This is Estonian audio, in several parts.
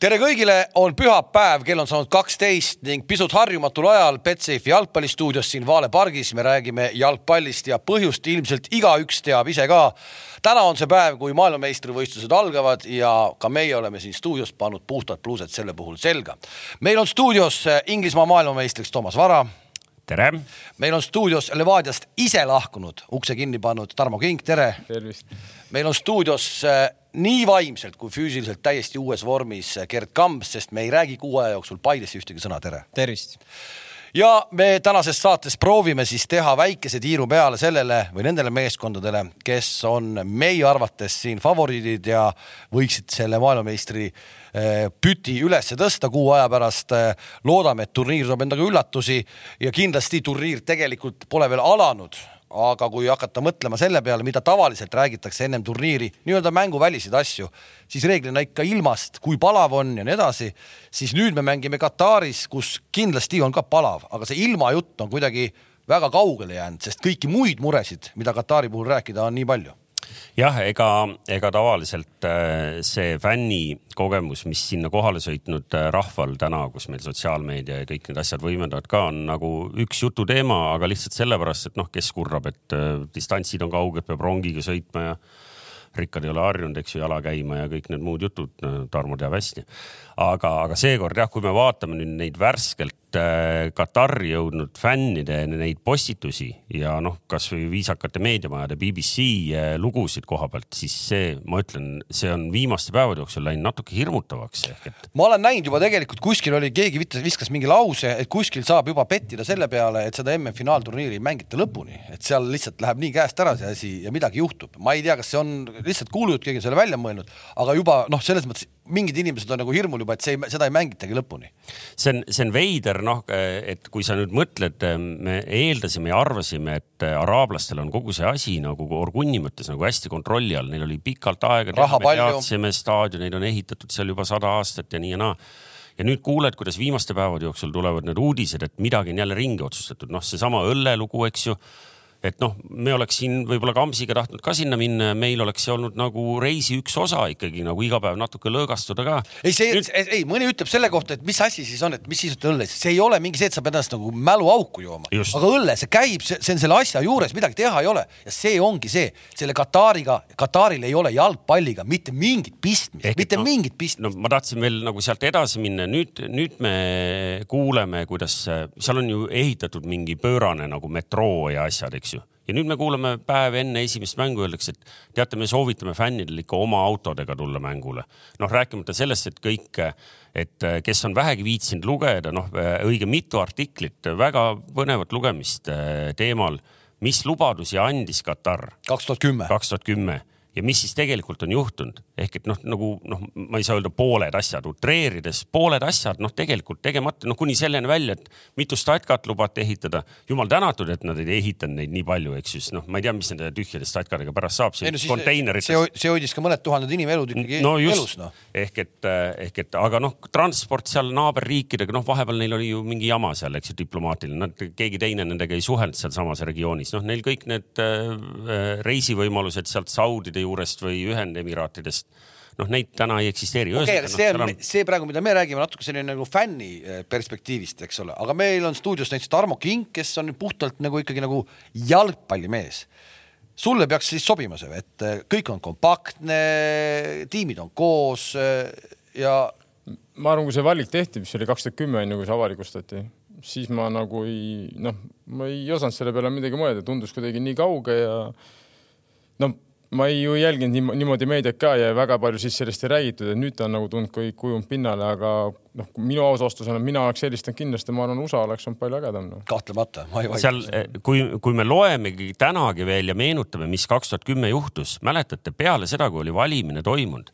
tere kõigile, on pühapäev, kell on saanud kaksteist ning pisut harjumatul ajal Betsafe'i jalgpallistuudios siin Vale pargis me räägime jalgpallist ja põhjust ilmselt igaüks teab ise ka. täna on see päev, kui maailmameistrivõistlused algavad ja ka meie oleme siin stuudios pannud puhtad pluused selle puhul selga. meil on stuudios Inglismaa maailmameistriks Toomas Vara tere! meil on stuudios Levadiast ise lahkunud, ukse kinni pannud Tarmo Kink, tere! tervist! Meil on stuudios äh, nii vaimselt kui füüsiliselt täiesti uues vormis äh, Gerd Kamps, sest me ei räägi kuu aja jooksul Paidesse ühtegi sõna, tere! tervist! ja me tänases saates proovime siis teha väikese tiiru peale sellele või nendele meeskondadele, kes on meie arvates siin favoriidid ja võiksid selle maailmameistri eh, püti üles tõsta kuu aja pärast. loodame, et turniir toob endaga üllatusi ja kindlasti turniir tegelikult pole veel alanud aga kui hakata mõtlema selle peale, mida tavaliselt räägitakse ennem turniiri, nii-öelda mänguväliseid asju, siis reeglina ikka ilmast, kui palav on ja nii edasi, siis nüüd me mängime Kataris, kus kindlasti on ka palav, aga see ilmajutt on kuidagi väga kaugele jäänud, sest kõiki muid muresid, mida Katari puhul rääkida, on nii palju jah, ega, ega tavaliselt äh, see fännikogemus, mis sinna kohale sõitnud äh, rahval täna, kus meil sotsiaalmeedia ja kõik need asjad võimendavad ka, on nagu üks jututeema, aga lihtsalt sellepärast, et noh, kes kurrab, et äh, distantsid on kauged, peab rongiga sõitma ja rikkad ei ole harjunud, eks ju, jala käima ja kõik need muud jutud, Tarmo teab hästi. aga, aga seekord jah, kui me vaatame nüüd neid värskelt Äh, Katari jõudnud fännide neid postitusi ja noh, kasvõi viisakate meediamajade BBC äh, lugusid koha pealt, siis see, ma ütlen, see on viimaste päevade jooksul läinud natuke hirmutavaks ehk et. ma olen näinud juba tegelikult kuskil oli, keegi viskas mingi lause, et kuskil saab juba pettida selle peale, et seda MM-finaalturniiri ei mängita lõpuni, et seal lihtsalt läheb nii käest ära see asi ja midagi juhtub. ma ei tea, kas see on lihtsalt kuulujutt, keegi on selle välja mõelnud, aga juba noh, selles mõttes mingid inimesed on nagu hirmul juba, et see seda ei mängitagi lõpuni. see on, see on veider, noh, et kui sa nüüd mõtled, me eeldasime ja arvasime, et araablastel on kogu see asi nagu Orgunni mõttes nagu hästi kontrolli all, neil oli pikalt aega. me teadsime, staadioneid on ehitatud seal juba sada aastat ja nii ja naa ja nüüd kuuled, kuidas viimaste päevade jooksul tulevad need uudised, et midagi on jälle ringi otsustatud, noh, seesama õllelugu, eks ju et noh, me oleks siin võib-olla Kamsiga tahtnud ka sinna minna ja meil oleks see olnud nagu reisi üks osa ikkagi nagu iga päev natuke lõõgastuda ka. ei, see Nüüd..., ei mõni ütleb selle kohta, et mis asi siis on, et mis siis on õlle, see ei ole mingi see, et sa pead ennast nagu mäluauku jooma, aga õlle, see käib, see on selle asja juures, midagi teha ei ole. Ja see ongi see, selle Katariga, Kataril ei ole jalgpalliga mitte mingit pistmist, mitte no, mingit pistmist. no ma tahtsin veel nagu sealt edasi minna, nüüd, nüüd me kuuleme, kuidas seal on ju ehitatud mingi pöörane nagu metroo ja asjad, eks ju ja nüüd me kuuleme päev enne esimest mängu öeldakse, et teate, me soovitame fännidel ikka oma autodega tulla mängule. noh, rääkimata sellest, et kõik, et kes on vähegi viitsinud lugeda, noh õige mitu artiklit, väga põnevat lugemist eh, teemal, mis lubadusi andis Katar. kaks tuhat kümme. kaks tuhat kümme ja mis siis tegelikult on juhtunud, ehk et noh, nagu noh, ma ei saa öelda pooled asjad, utreerides pooled asjad noh, tegelikult tegemata, noh kuni selleni välja, et mitu statkat lubati ehitada. jumal tänatud, et nad ei ehitanud neid nii palju, eks ju, sest noh, ma ei tea, mis nende tühjade statkadega pärast saab. No, see, see hoidis ka mõned tuhanded inimelud ikkagi no just, elus noh. ehk et, ehk et aga noh, transport seal naaberriikidega, noh, vahepeal neil oli ju mingi jama seal, eks ju, diplomaatiline, nad, keegi teine nendega ei suhelnud sealsamas regioonis, noh, neil kõik need äh, reisivõimalused sealt Saudide juurest või Ühendemiraatidest noh, neid täna ei eksisteeri. okei okay,, see on, on see praegu, mida me räägime, natuke selline nagu fänni eh, perspektiivist, eks ole, aga meil on stuudios näiteks Tarmo Kink, kes on puhtalt nagu ikkagi nagu jalgpallimees. sulle peaks siis sobima see, et eh, kõik on kompaktne, tiimid on koos eh, ja. ma arvan, kui see valik tehti, mis oli kaks tuhat kümme on ju, kui see avalikustati, siis ma nagu ei noh, ma ei osanud selle peale midagi mõelda, tundus kuidagi nii kauge ja no ma ei ju jälginud niimoodi meediat ka ja väga palju siis sellest ei räägitud, et nüüd ta on nagu tulnud kõik kujunud pinnale, aga noh, minu aus vastus on, et mina oleks helistanud kindlasti, ma arvan, USA oleks olnud palju ägedam no.. kahtlemata, ma ei vaidle. seal, eh, kui, kui me loemegi tänagi veel ja meenutame, mis kaks tuhat kümme juhtus, mäletate, peale seda, kui oli valimine toimunud,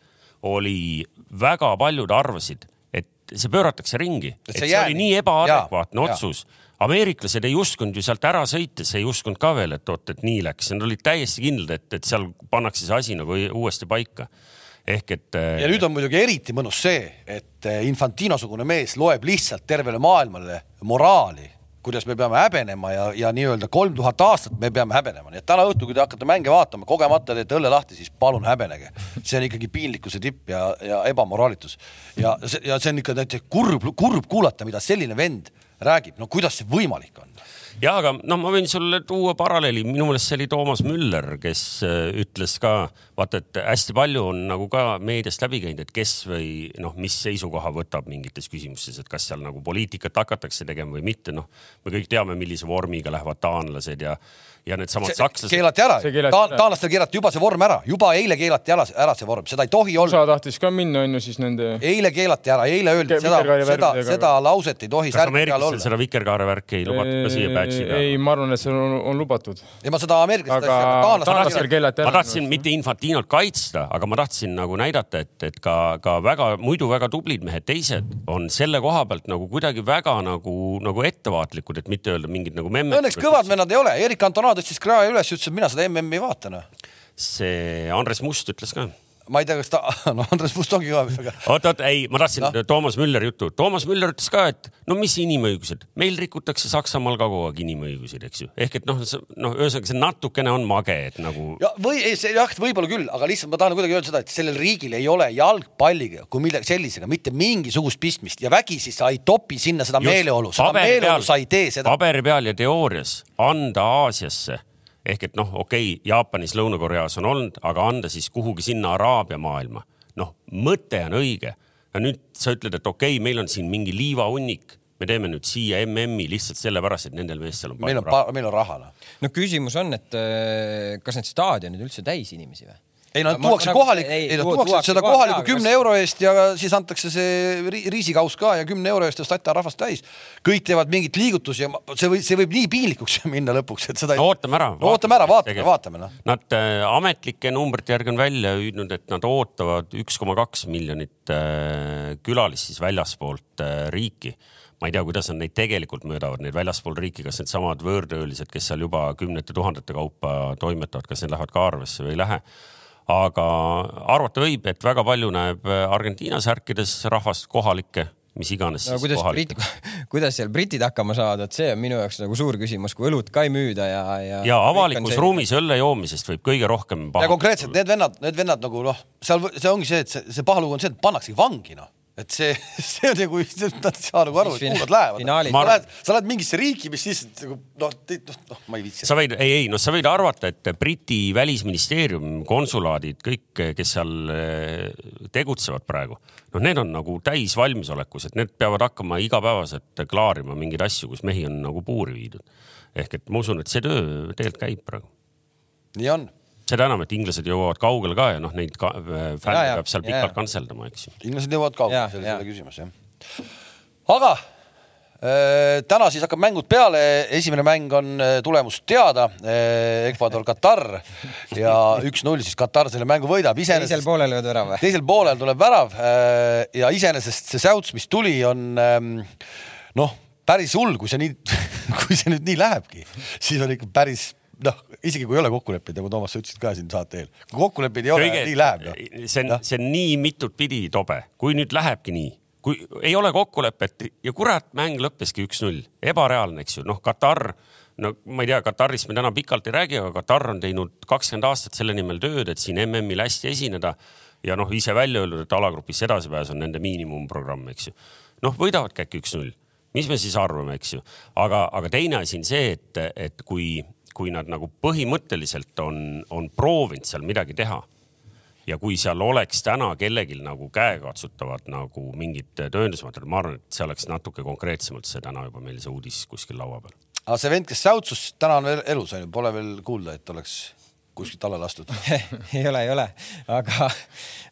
oli väga paljud arvasid, et see pööratakse ringi, et see, see oli nii ebaadekvaatne otsus ja ameeriklased ei uskunud ju sealt ära sõites, ei uskunud ka veel, et oot, et nii läks, nad olid täiesti kindlad, et, et seal pannakse see asi nagu uuesti paika ehk et. ja nüüd on muidugi eriti mõnus see, et Infantino-sugune mees loeb lihtsalt tervele maailmale moraali kuidas me peame häbenema ja, ja nii-öelda kolm tuhat aastat me peame häbenema, nii et täna õhtul, kui te hakkate mänge vaatama, kogemata teete õlle lahti, siis palun häbenege. see on ikkagi piinlikkuse tipp ja, ja ebamoraalitus. ja ja see on ikka näiteks kurb, kurb kuulata, mida selline vend räägib, no kuidas see võimalik on? Ja aga noh, ma võin sulle tuua paralleeli, minu meelest see oli Toomas Müller, kes äh, ütles ka, vaata, et hästi palju on nagu ka meediast läbi käinud, et kes või noh, mis seisukoha võtab mingites küsimustes, et kas seal nagu poliitikat hakatakse tegema või mitte, noh. me kõik teame, millise vormiga lähevad taanlased ja ja needsamad sakslased. keelati ära, taan, taanlastel keelati juba see vorm ära, juba eile keelati ära, ära see vorm, seda ei tohi olla. USA tahtis ka minna, on ju siis nende. eile keelati ära, eile öeldi, et seda, seda, seda lauset ei tohi. kas ameeriklastel seda vikerkaare värki ei lubatud ka siia badge'i peale? ei, ma arvan, et see on, on lubatud. ei, ma seda ameeriklast aga taanlastel keelati ära. ma tahtsin mitte Infantinot kaitsta, aga ma tahtsin nagu näidata, et, et ka, ka väga, muidu väga tublid mehed, teised on selle koha pealt nagu kuidagi väga nagu, nagu ettevaatlikud, et mitte öelda mingid nagu memmed. Õnneks kõvad vennad ei ole, Erik Antona tõstis krae üles, ütles, et mina seda MM-i ei vaata noh. see Andres Must ütles ka ma ei tea, kas ta, no Andres Must ongi ka aga. oot, oot, ei, ma tahtsin no. Toomas Mülleri juttu. Toomas Müller ütles ka, et no mis inimõigused, meil rikutakse Saksamaal ka kogu aeg inimõiguseid, eks ju. ehk et noh, noh, ühesõnaga see natukene on mage, et nagu. ja või see jah, võib-olla küll, aga lihtsalt ma tahan kuidagi öelda seda, et sellel riigil ei ole jalgpalliga kui millegi sellisega mitte mingisugust pistmist ja vägisi sa ei topi sinna seda Just, meeleolu, seda meeleolu sa ei tee seda. paberi peal ja teoorias anda Aasiasse ehk et noh, okei okay,, Jaapanis, Lõuna-Koreas on olnud, aga anda siis kuhugi sinna Araabia maailma. noh, mõte on õige. ja nüüd sa ütled, et okei okay,, meil on siin mingi liivahunnik, me teeme nüüd siia MM-i lihtsalt sellepärast, et nendel meestel on meil on, meil on raha. Noh. no küsimus on, et äh, kas need staadionid üldse täis inimesi või? Ei no tuuakse kohalik, ei no tuuakse seda kohaliku kümne euro eest ja siis antakse see riisikauss ka ja kümne euro eest ja stata rahvast täis. kõik teevad mingit liigutusi ja see võib, see võib nii piinlikuks minna lõpuks, et seda no,. ootame ära. no ootame ära, vaatame, vaatame noh. Nad äh, ametlike numbrite järgi on välja hüüdnud, et nad ootavad üks koma kaks miljonit äh, külalist siis väljaspoolt äh, riiki ma ei tea, kuidas nad neid tegelikult möödavad, neid väljaspool riiki, kas needsamad võõrtöölised, kes seal juba kümnete tuhandete kaupa toimetavad, kas need lähevad ka arvesse või ei lähe aga arvata võib, et väga palju näeb Argentiina särkides rahvast kohalikke mis iganes no,. kuidas Brit-, kuidas seal britid hakkama saavad, et see on minu jaoks nagu suur küsimus, kui õlut ka ei müüda ja, ja. ja avalikus ruumis õlle joomisest võib kõige rohkem. ja konkreetselt need vennad, need vennad nagu noh, seal see ongi see, et see, see paha lugu on see, et pannaksegi vangi noh et see, see on nagu, nad ei saa nagu aru, et kuhu nad lähevad. sa lähed, sa lähed mingisse riiki, mis lihtsalt nagu noh, noh, noh, ma ei viitsi. sa võid, ei, ei, noh, sa võid arvata, et Briti välisministeerium, konsulaadid, kõik, kes seal eh, tegutsevad praegu, noh, need on nagu täis valmisolekus, et need peavad hakkama igapäevaselt klaarima mingeid asju, kus mehi on nagu puuri viidud. ehk et ma usun, et see töö tegelikult käib praegu. nii on seda enam, et inglased jõuavad kaugele ka ja noh, neid ka, äh, fänne ja, peab seal ja, pikalt kantseldama, eks ju. inglased jõuavad kaugele, see oli selle küsimus jah. aga äh, täna siis hakkab mängud peale, esimene mäng on äh, tulemus teada äh,. Ecuador, Katar ja üks-null siis Katar selle mängu võidab. teisel poolel lööd värav või? teisel poolel tuleb värav äh, ja iseenesest see säuts, mis tuli, on ähm, noh, päris hull, kui see nii kui see nüüd nii lähebki, siis on ikka päris noh, isegi kui ei ole kokkuleppeid, nagu Toomas, sa ütlesid ka siin saate eel, kui kokkuleppeid ei ole, nii läheb no.. see on, see on nii mitut pidi tobe, kui nüüd lähebki nii, kui ei ole kokkulepet ja kurat, mäng lõppeski üks-null, ebareaalne, eks ju, noh, Katar, no ma ei tea, Katarist me täna pikalt ei räägi, aga Katar on teinud kakskümmend aastat selle nimel tööd, et siin MM-il hästi esineda ja noh, ise välja öeldud, et alagrupis edasipääs on nende miinimumprogramm, eks ju. noh, võidavadki äkki üks-null, mis me siis arvame, eks ju, aga, aga teine asi on see, et, et kui kui nad nagu põhimõtteliselt on, on proovinud seal midagi teha ja kui seal oleks täna kellelgi nagu käekatsutavad nagu mingid tõendusmaterjalid, ma arvan, et see oleks natuke konkreetsemalt see täna juba meil see uudis kuskil laua peal. aga see vend, kes säutsus, täna on veel elus onju, pole veel kuulda, et oleks kuskilt alla lastud ei ole, ei ole, aga,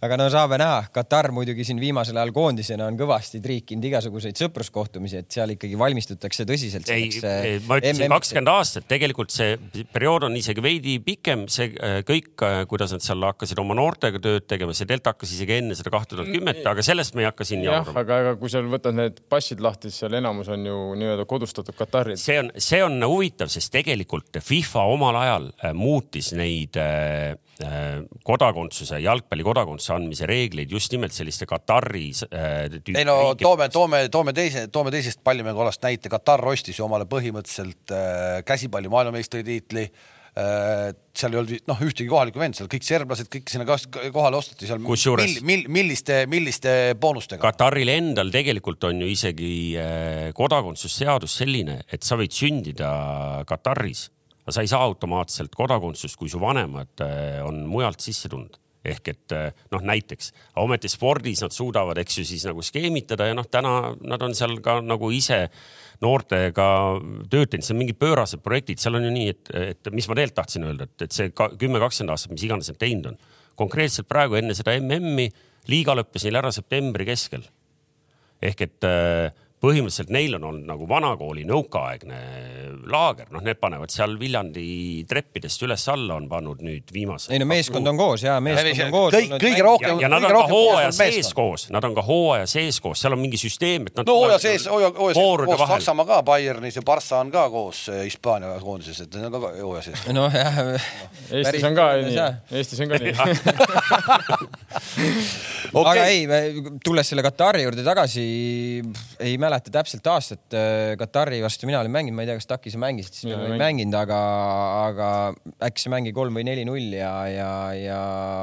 aga no saame näha. Katar muidugi siin viimasel ajal koondisena on kõvasti triikinud igasuguseid sõpruskohtumisi, et seal ikkagi valmistutakse tõsiselt. ei, ei, ma ütlesin kakskümmend aastat, tegelikult see periood on isegi veidi pikem, see äh, kõik, äh, kuidas nad seal hakkasid oma noortega tööd tegema, see Delta hakkas isegi enne seda kahte tuhat kümmet, aga sellest me ei hakka siin jaurama. aga, aga kui seal võtad need passid lahti, siis seal enamus on ju nii-öelda kodustatud Katarid. see on, see on huvitav, sest tegelikult FIFA omal ajal äh, muutis neid neid äh, äh, kodakondsuse, jalgpalli kodakondsuse andmise reegleid just nimelt selliste Katari äh, ei no toome, toome, toome teise, toome teisest pallimängualast näite, Katar ostis ju omale põhimõtteliselt käsipalli maailmameistritiitli seal ei olnud noh, ühtegi kohalikku vend, seal kõik serblased, kõik sinna kohale osteti seal. Kusjuures- mill, mill, milliste, milliste boonustega? Kataril endal tegelikult on ju isegi kodakondsusseadus selline, et sa võid sündida Kataris, aga sa ei saa automaatselt kodakondsust, kui su vanemad äh, on mujalt sisse tulnud. Ehk et äh, noh, näiteks, ometi spordis nad suudavad, eks ju, siis nagu skeemitada ja noh, täna nad on seal ka nagu ise noortega tööd teinud, see on mingid pöörased projektid, seal on ju nii, et, et mis ma tegelikult tahtsin öelda, et, et see kümme, kakskümmend aastat, mis iganes nad teinud on, konkreetselt praegu enne seda MM-i liiga lõppes neil ära septembri keskel. ehk et äh, põhimõtteliselt neil on olnud nagu vanakooli nõukaaegne laager, noh, need panevad seal Viljandi treppidest üles-alla on pannud nüüd viimase. ei no meeskond on koos ja meeskond on koos. kõik, kõige rohkem. ja, ja nad on ka hooaja sees koos, nad on ka hooaja sees koos, seal on mingi süsteem, et nad. no hooaja sees, hooaja sees koos Saksamaa ka, Bayernis ja Barca on ka koos äh, Hispaania koondises, et nad on ka hooaja sees. nojah no,. Eestis on ka nii, Eestis on ka nii aga ei, tulles selle Katari juurde tagasi, ei mäleta täpselt aastat Katari vastu mina olin mänginud, ma ei tea, kas Taki sa mängisid, siis ma ei mänginud, aga, aga äkki see mängi kolm või neli-null ja, ja, ja.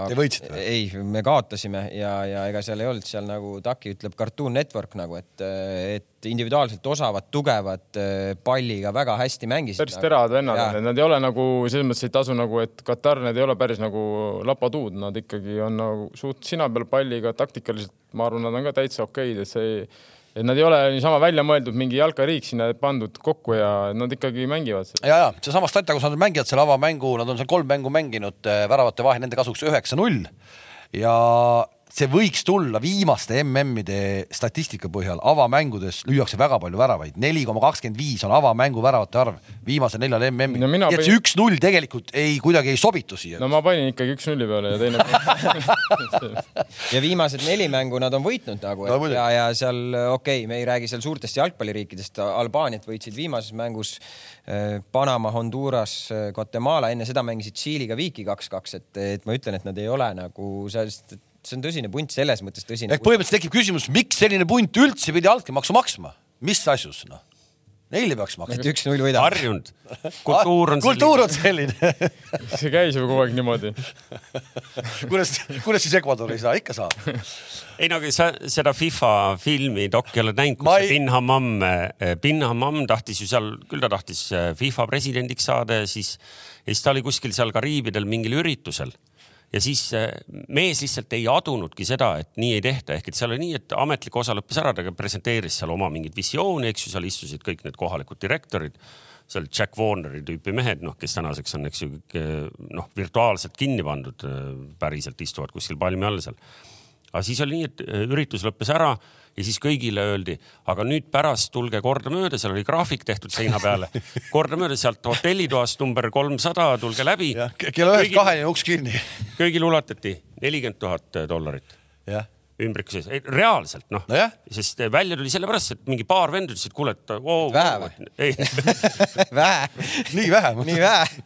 Te võitsite või? ei, me kaotasime ja, ja ega seal ei olnud seal nagu Taki ütleb Cartoon Network nagu, et, et individuaalselt osavad, tugevad, palliga väga hästi mängisid. päris teravad vennad on, nad ei ole nagu selles mõttes ei tasu nagu, et Katar, need ei ole päris nagu lapatuud, nad ikkagi on nagu suht sina peal palliga taktikaliselt, ma arvan, nad on ka täitsa okeid, et see ei et nad ei ole niisama välja mõeldud mingi jalkariik sinna pandud kokku ja nad ikkagi mängivad. ja, ja seesama Stata, kus nad mängivad selle avamängu, nad on seal kolm mängu mänginud, väravate vahe nende kasuks üheksa-null ja see võiks tulla viimaste MM-ide statistika põhjal, avamängudes lüüakse väga palju väravaid, neli koma kakskümmend viis on avamängu väravate arv viimasel neljal MM-il no,. nii et see üks-null tegelikult ei, kuidagi ei sobitu siia. no ma panin ikkagi üks-nulli peale ja teine ja viimased neli mängu nad on võitnud nagu no, ja, ja seal okei okay,, me ei räägi seal suurtest jalgpalliriikidest, Albaaniat võitsid viimases mängus Panama, Honduras, Guatemala, enne seda mängisid Tšiiliga viiki kaks-kaks, et, et ma ütlen, et nad ei ole nagu sellest see on tõsine punt, selles mõttes tõsine. ehk põhimõtteliselt tekib küsimus, miks selline punt üldse pidi altkäemaksu maksma, mis asjus noh? Neile peaks maksma. et üks-null võidab. harjunud. kultuur on kultuur on selline see käis ju kogu aeg niimoodi kuidas, kuidas siis Ecuador ei saa, ikka saab. ei no aga sa seda FIFA filmi dokki oled näinud, kus ei... Bin Hammam, eh, Bin Hammam tahtis ju seal, küll ta tahtis eh, FIFA presidendiks saada ja siis, ja siis ta oli kuskil seal Kariibidel mingil üritusel ja siis äh, mees lihtsalt ei adunudki seda, et nii ei tehta, ehk et seal oli nii, et ametlik osa lõppes ära, ta presenteeris seal oma mingit visiooni, eks ju, seal istusid kõik need kohalikud direktorid, seal Jack Warneri tüüpi mehed, noh, kes tänaseks on, eks ju, noh, virtuaalselt kinni pandud, äh, päriselt istuvad kuskil palmi all seal. aga siis oli nii, et äh, üritus lõppes ära ja siis kõigile öeldi, aga nüüd pärast tulge kordamööda, seal oli graafik tehtud seina peale, kordamööda sealt hotellitoast number kolmsada, tulge läbi. kella ühest kaheni uks kinni. kõigile ulatati nelikümmend tuhat dollarit. ümbriku sees, reaalselt noh no, sest välja tuli sellepärast, et mingi paar venda ütlesid, kuule, et oo. vähe või? vähe. nii vähe? nii vähe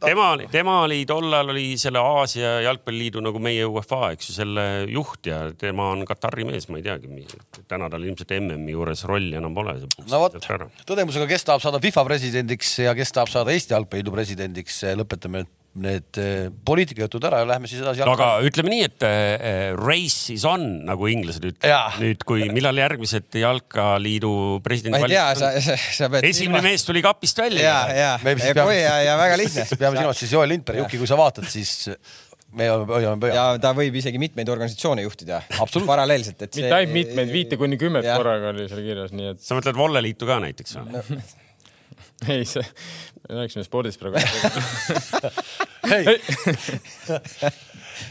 tema, tema oli tollal oli selle Aasia jalgpalliliidu nagu meie UEFA, eks ju, selle juht ja tema on Katari mees, ma ei teagi, täna tal ilmselt MM-i juures rolli enam pole. no vot, tõdemusega, kes tahab saada FIFA presidendiks ja kes tahab saada Eesti Jalgpalliliidu presidendiks, lõpetame need eh, poliitikajutud ära ja lähme siis edasi. no aga ütleme nii, et äh, race is on, nagu inglased ütlevad. nüüd, kui millal järgmised jalkaliidu presidendi ma ei tea, sa, sa, sa pead. esimene mees tuli kapist välja. ja, ja, ja, ja, ja väga lihtne. peame silmas siis Joel Lindberg, Juki, kui sa vaatad, siis me hoiame pöial. ja ta võib isegi mitmeid organisatsioone juhtida. paralleelselt, et see. mitte ainult mitmeid, viite kuni kümmet korraga oli seal kirjas, nii et. sa mõtled volleliitu ka näiteks või no.? ei, see, me rääkisime spordist praegu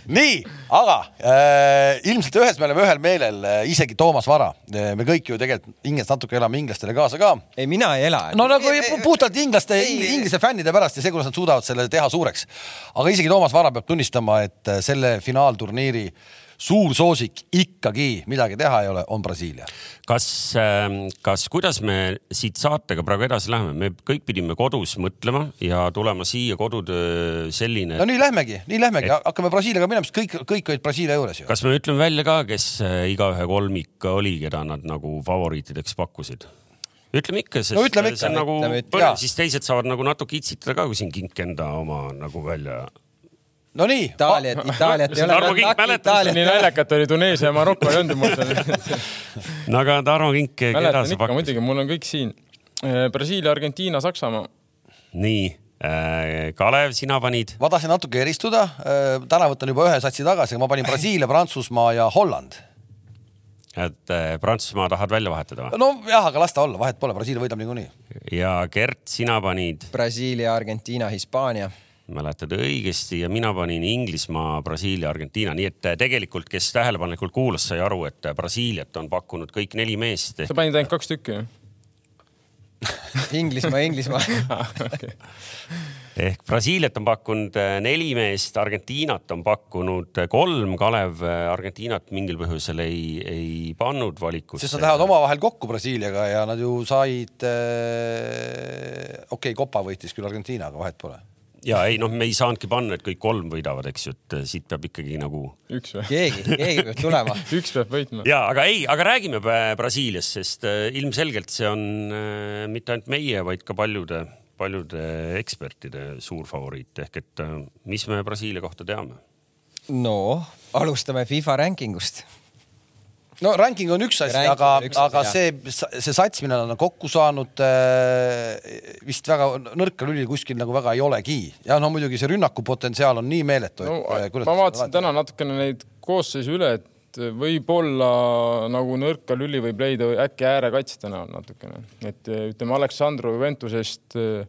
nii, aga äh, ilmselt ühes me oleme ühel meelel äh,, isegi Toomas Vara äh,. me kõik ju tegelikult hingest natuke elame inglastele kaasa ka. ei, mina ei ela. no nagu ei, ei, puhtalt inglaste, inglise fännide pärast ja see, kuidas nad suudavad selle teha suureks. aga isegi Toomas Vara peab tunnistama, et äh, selle finaalturniiri suur soosik ikkagi midagi teha ei ole, on Brasiilia. kas, ähm, kas, kuidas me siit saatega praegu edasi läheme, me kõik pidime kodus mõtlema ja tulema siia kodutöö selline. no nii lähmegi, nii lähmegi et..., hakkame Brasiiliaga minema, sest kõik, kõik olid Brasiilia juures ju. kas me ütleme välja ka, kes äh, igaühe kolmik oli, keda nad nagu favoriitideks pakkusid? ütleme ikka, sest no, ütleme ikka, see on nagu põnev, siis teised saavad nagu natuke itsitada ka, kui siin kink enda oma nagu välja no nii. Itaaliat, Itaaliat ei ole. Tarmo Kink mäletab, nii naljakat oli Tuneesia ja Maroko ei olnud ju mul. no aga Tarmo Kink. mäletan ikka muidugi, mul on kõik siin. Äh, Brasiilia, Argentiina, Saksamaa. nii äh, Kalev, sina panid? ma tahtsin natuke eristuda. Äh, täna võtan juba ühe satsi tagasi, ma panin Brasiilia, Prantsusmaa ja Holland. et Prantsusmaa tahad välja vahetada või? nojah, aga las ta olla, vahet pole, Brasiilia võidab niikuinii. ja Gert, sina panid? Brasiilia, Argentiina, Hispaania mäletad õigesti ja mina panin Inglismaa, Brasiilia, Argentiina, nii et äh, tegelikult, kes tähelepanelikult kuulas, sai aru, et äh, Brasiiliat on pakkunud kõik neli meest sa panid ainult kaks tükki ju Inglismaa, Inglismaa. Okay. ehk Brasiiliat on pakkunud äh, neli meest, Argentiinat on pakkunud kolm, Kalev Argentiinat mingil põhjusel ei, ei pannud valikusse. sest nad lähevad omavahel kokku Brasiiliaga ja nad ju said äh,, okei okay,, Copa võitis küll Argentiina, aga vahet pole ja ei noh, me ei saanudki panna, et kõik kolm võidavad, eks ju, et äh, siit peab ikkagi nagu. üks või? keegi, keegi peab tulema üks peab võitma. ja aga ei, aga räägime Brasiiliast, sest äh, ilmselgelt see on äh, mitte ainult meie, vaid ka paljude, paljude ekspertide suur favoriit ehk et mis me Brasiilia kohta teame? no alustame FIFA rankingust no ranking on üks asi, aga, aga jah. see, see sats, mille nad on kokku saanud äh, vist väga nõrka lüli kuskil nagu väga ei olegi. ja no muidugi see rünnakupotentsiaal on nii meeletu no,. ma vaatasin täna natukene neid koosseisu üle, et võib-olla nagu nõrka lüli võib leida äkki äärekaitsjatena natukene, et ütleme, Aleksandru Juventusest äh,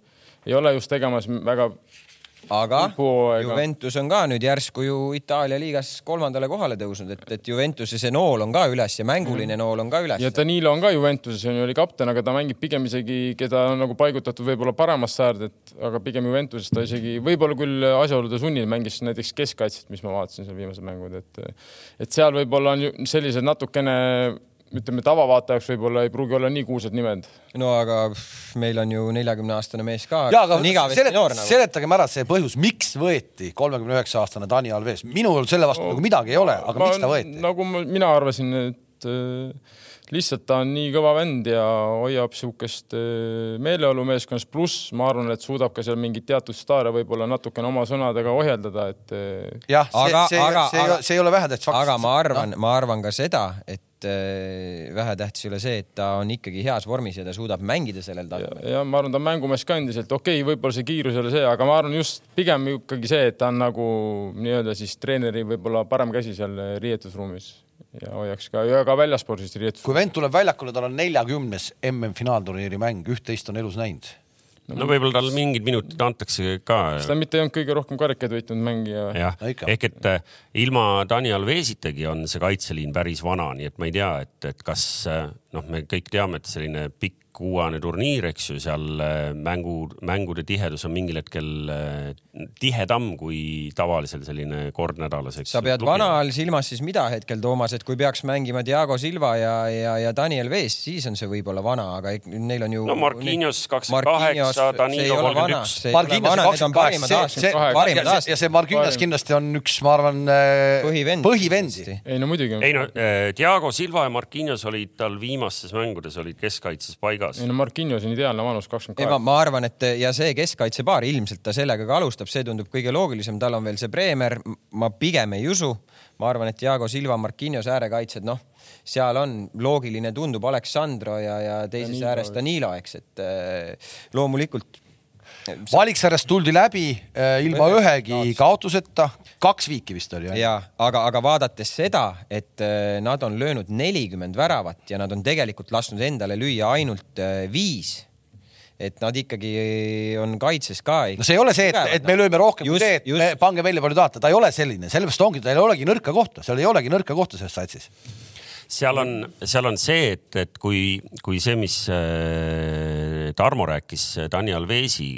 ei ole just tegemas väga aga Juventus on ka nüüd järsku ju Itaalia liigas kolmandale kohale tõusnud, et, et Juventuse see nool on ka üles ja mänguline mm. nool on ka üles. ja Danilo on ka Juventuses on ju, oli kapten, aga ta mängib pigem isegi, keda on nagu paigutatud võib-olla paremasse äärde, et aga pigem Juventuses ta isegi võib-olla küll asjaolude sunnil mängis näiteks keskkaitset, mis ma vaatasin seal viimased mängud, et et seal võib-olla on sellised natukene ütleme, tavavaatajaks võib-olla ei pruugi olla nii kuulsad nimed. no aga meil on ju neljakümne aastane mees ka. ja, aga selet, nagu. seletagem ära see põhjus, miks võeti kolmekümne üheksa aastane Dani Alves. minul selle vastu no, nagu midagi ei ole, aga ma, miks ta võeti? nagu ma, mina arvasin, et äh, lihtsalt ta on nii kõva vend ja hoiab sihukest äh, meeleolu meeskonnas, pluss ma arvan, et suudab ka seal mingeid teatud staare võib-olla natukene oma sõnadega ohjeldada, et. Äh, jah, see, aga, see, aga, see, see ei ole vähetähtis fakt. aga ma arvan no., ma arvan ka seda, et et äh, vähetähtis ei ole see, et ta on ikkagi heas vormis ja ta suudab mängida sellel tasemel. ja ma arvan, ta on mängumees ka endiselt, okei okay,, võib-olla see kiirus ei ole see, aga ma arvan just pigem ikkagi see, et ta on nagu nii-öelda siis treeneri võib-olla parem käsi seal riietusruumis ja hoiaks ka ja ka väljaspool siis riietus. kui vend tuleb väljakule, tal on neljakümnes MM-finaalturniiri mäng, üht-teist on elus näinud no võib-olla tal mingid minutid antakse ka. kas ta mitte ei olnud kõige rohkem karikaid võitnud mängija? jah no,, ehk et äh, ilma Daniel Veesitagi on see kaitseliin päris vana, nii et ma ei tea, et, et kas äh, noh, me kõik teame, et selline pikk kuuajane turniir, eks ju, seal äh, mängu, mängude tihedus on mingil hetkel äh, tihedam kui tavalisel selline kord nädalas, sa pead vana all silmas siis mida hetkel, Toomas, et kui peaks mängima Diego Silva ja, ja, ja Daniel Vees, siis on see võib-olla vana, aga neil on ju. no Marquinhos kakskümmend kaheksa, Danilo kolmkümmend üks. Marquinhos kakskümmend kaheksa, ja see Marquinhos kindlasti on üks, ma arvan, äh, põhivend. põhivendi. ei no muidugi. ei no Diego Silva ja Marquinhos olid tal viimastes mängudes olid keskkaitses paigas igas. ei no Marquinhos on ideaalne vanus, kakskümmend kaheksa. ma arvan, et ja see keskkaitsepaar, ilmselt ta sellega ka alustab, see tundub kõige loogilisem, tal on veel see Bremer, ma pigem ei usu. ma arvan, et Diego Silva, Marquinhos äärekaitsjad, noh, seal on loogiline, tundub Aleksandro ja, ja teises Danilo. ääres Danilo, eks, et äh, loomulikult valiksarjast tuldi läbi äh, ilma ühegi kaotuseta, kaks viiki vist oli. ja aga, aga vaadates seda, et äh, nad on löönud nelikümmend väravat ja nad on tegelikult lasknud endale lüüa ainult äh, viis et nad ikkagi on kaitses ka. no see ei ole see, et, et me lööme rohkem just, kui see, et just. me, pange välja palju tahate, ta ei ole selline, sellepärast ongi, tal ei olegi nõrka kohta, seal ei olegi nõrka kohta selles satsis seal on, seal on see, et, et kui, kui see, mis äh, Tarmo rääkis Dani Alvesi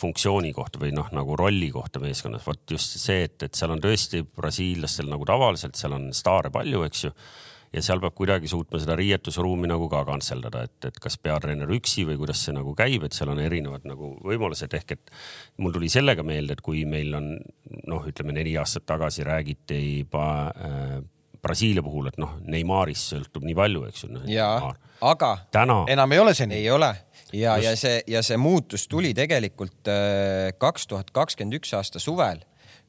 funktsiooni kohta või noh, nagu rolli kohta meeskonnas, vot just see, et, et seal on tõesti brasiillastel nagu tavaliselt, seal on staare palju, eks ju ja seal peab kuidagi suutma seda riietusruumi nagu ka kantseldada, et, et kas peatreener üksi või kuidas see nagu käib, et seal on erinevad nagu võimalused ehk et mul tuli sellega meelde, et kui meil on noh, ütleme neli aastat tagasi räägiti juba äh, Brasiilia puhul, et noh, Neymarist sõltub nii palju, eks ju no,. jaa, aga täna enam ei ole see nii. ei ole ja, ja see ja see muutus tuli tegelikult äh, kaks tuhat kakskümmend üks aasta suvel,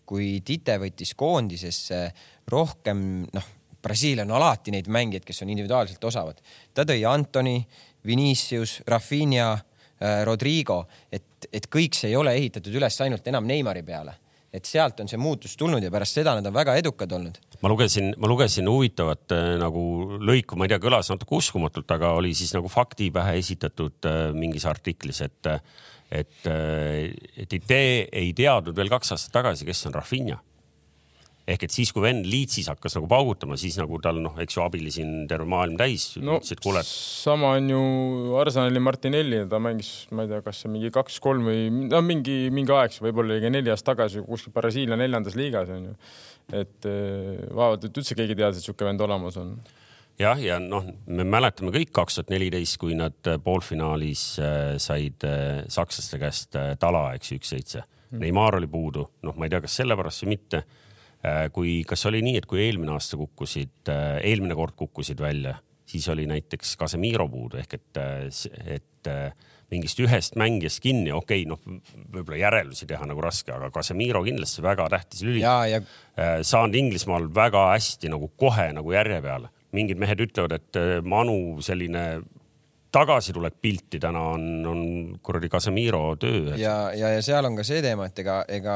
kui Tite võttis koondisesse rohkem noh Brasiilia on alati neid mängijaid, kes on individuaalselt osavad. ta tõi Antoni, Vinicius, Rafinha, äh, Rodrigo, et, et kõik see ei ole ehitatud üles ainult enam Neimari peale et sealt on see muutus tulnud ja pärast seda nad on väga edukad olnud. ma lugesin, ma lugesin huvitavat äh, nagu lõiku, ma ei tea, kõlas natuke uskumatult, aga oli siis nagu fakti pähe esitatud äh, mingis artiklis, et, et, et idee ei teadnud veel kaks aastat tagasi, kes on Rafinha ehk et siis, kui vend Leedsis hakkas nagu paugutama, siis nagu tal noh, eks ju abilisi on terve maailm täis no,. sama on ju Arsenali Martinelli, ta mängis, ma ei tea, kas see mingi kaks-kolm või no mingi, mingi aeg, võib-olla oli neli aastat tagasi kuskil Brasiilia neljandas liigas on ju. et eh, vaevalt, et üldse keegi teadis, et sihuke vend olemas on jah, ja noh, me mäletame kõik kaks tuhat neliteist, kui nad eh, poolfinaalis eh, said sakslaste käest tala, eks ju, üks-seitse. Hmm. Neimar oli puudu, noh, ma ei tea, kas sellepärast või mitte kui, kas oli nii, et kui eelmine aasta kukkusid, äh, eelmine kord kukkusid välja, siis oli näiteks Casemiro puudu ehk et, äh, et mingist ühest mängijast kinni, okei okay,, noh, võib-olla järeldusi teha nagu raske, aga Casemiro kindlasti väga tähtis lüli. Ja... saanud Inglismaal väga hästi nagu kohe nagu järje peale. mingid mehed ütlevad, et Manu selline tagasitulek pilti täna on, on kuradi Casemiro töö. ja, ja, ja seal on ka see teema, et ega, ega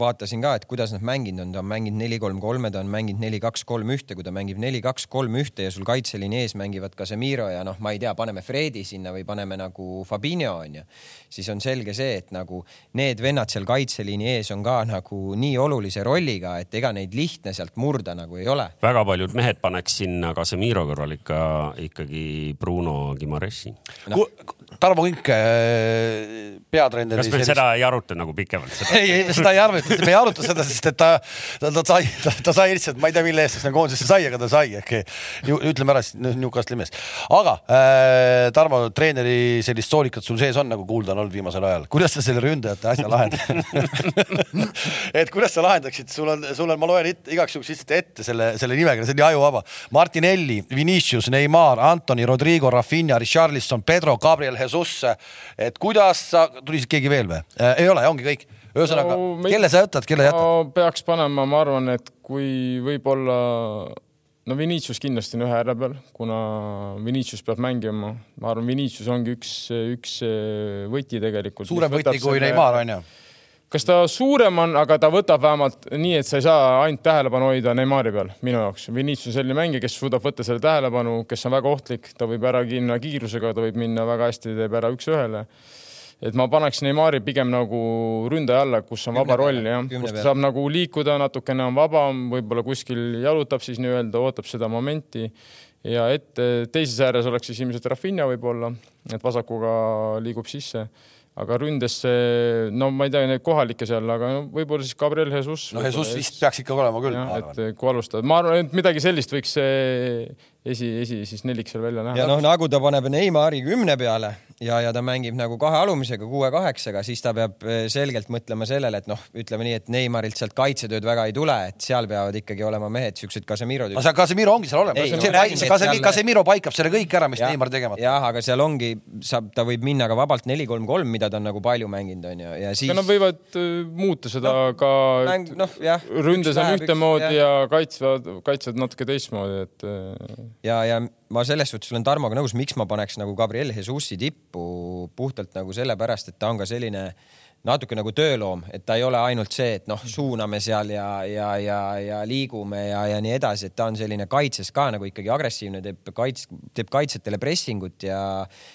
vaatasin ka, et kuidas nad mänginud on, ta on mänginud neli-kolm-kolme, ta on mänginud neli-kaks-kolm-ühte, kui ta mängib neli-kaks-kolm-ühte ja sul kaitseliini ees mängivad Casemiro ja noh, ma ei tea, paneme Fredi sinna või paneme nagu Fabinho onju, siis on selge see, et nagu need vennad seal kaitseliini ees on ka nagu nii olulise rolliga, et ega neid lihtne sealt murda nagu ei ole. väga paljud mehed paneks sinna Casemiro kõrval ikka ikkagi Bruno Merci. Tarmo Kink, äh, peatreener. kas me sellist... seda ei aruta nagu pikemalt? ei, ei, seda ei aruta, me ei aruta seda, sest et ta, ta, ta sai, ta, sai lihtsalt, ma ei tea, mille eest ta sinna koondisesse sai, aga ta sai ehk ütleme ära siis Newcastle'i mees. aga äh, Tarmo, treeneri sellist soolikat sul sees on, nagu kuulda on olnud viimasel ajal, kuidas sa selle ründajate asja lahendad et kuidas sa lahendaksid, sul on, sul on, ma loen it, igaks juhuks lihtsalt ette selle, selle nimekirja, see on nii ajuvaba. Martinelli, Vinicius, Neimar, Antoni, Rodrigo, Rafinha, Richarlison, Pedro, Gabriel Jesus. Et kuidas sa, tuli siis keegi veel või äh,? ei ole, ongi kõik. ühesõnaga no,, kelle sa jätad, kelle jätad no,? peaks panema, ma arvan, et kui võib-olla no Vinicius kindlasti on ühe ääre peal, kuna Vinicius peab mängima, ma arvan, Vinicius ongi üks, üks võti tegelikult. suurem võti kui. Neimar on ju kas ta suurem on, aga ta võtab vähemalt nii, et sa ei saa ainult tähelepanu hoida Neimari peal minu jaoks. Vinicius on selline mängija, kes suudab võtta selle tähelepanu, kes on väga ohtlik, ta võib ära minna kiirusega, ta võib minna väga hästi, teeb ära üks-ühele. et ma paneks Neimari pigem nagu ründaja alla, kus on vaba roll jah, kus ta saab nagu liikuda, natukene on vabam, võib-olla kuskil jalutab siis nii-öelda, ootab seda momenti ja ette teises ääres oleks siis ilmselt Rafinha võib-olla, et vasakuga liigub sisse aga ründesse, no ma ei tea, neid kohalikke seal, aga no, võib-olla siis Gabriel Jesus. no Jesus vist peaks ikka olema küll. et kui alustada, ma arvan, et midagi sellist võiks esi, esi siis nelik seal välja näha. ja noh, nagu ta paneb Neimari kümne peale ja, ja ta mängib nagu kahe alumisega, kuue-kaheksaga, siis ta peab eh, selgelt mõtlema sellele, et noh, ütleme nii, et Neimarilt sealt kaitsetööd väga ei tule, et seal peavad ikkagi olema mehed, siuksed Casemiro. aga see Casemiro ongi seal olemas. see, see Casemiro, Casemiro paikab selle kõik ära, mis ja, Neimar tegemata. jah, aga seal ongi, saab, ta võib minna ka vabalt neli-kolm-kolm, mida ta on nagu palju mänginud, onju, ja siis. Nad võivad uh, muuta seda no, ka mäng, no, jah, ründes on ühtemoodi ja kaitsevad, kaitsevad natuke teistmoodi, et. Ja, ja ma selles suhtes olen Tarmoga nõus, miks ma paneks nagu Gabriel Jesusi tippu puhtalt nagu sellepärast, et ta on ka selline natuke nagu tööloom, et ta ei ole ainult see, et noh, suuname seal ja, ja, ja, ja liigume ja, ja nii edasi, et ta on selline kaitses ka nagu ikkagi agressiivne, teeb kaits-, teeb kaitsjatele pressingut ja,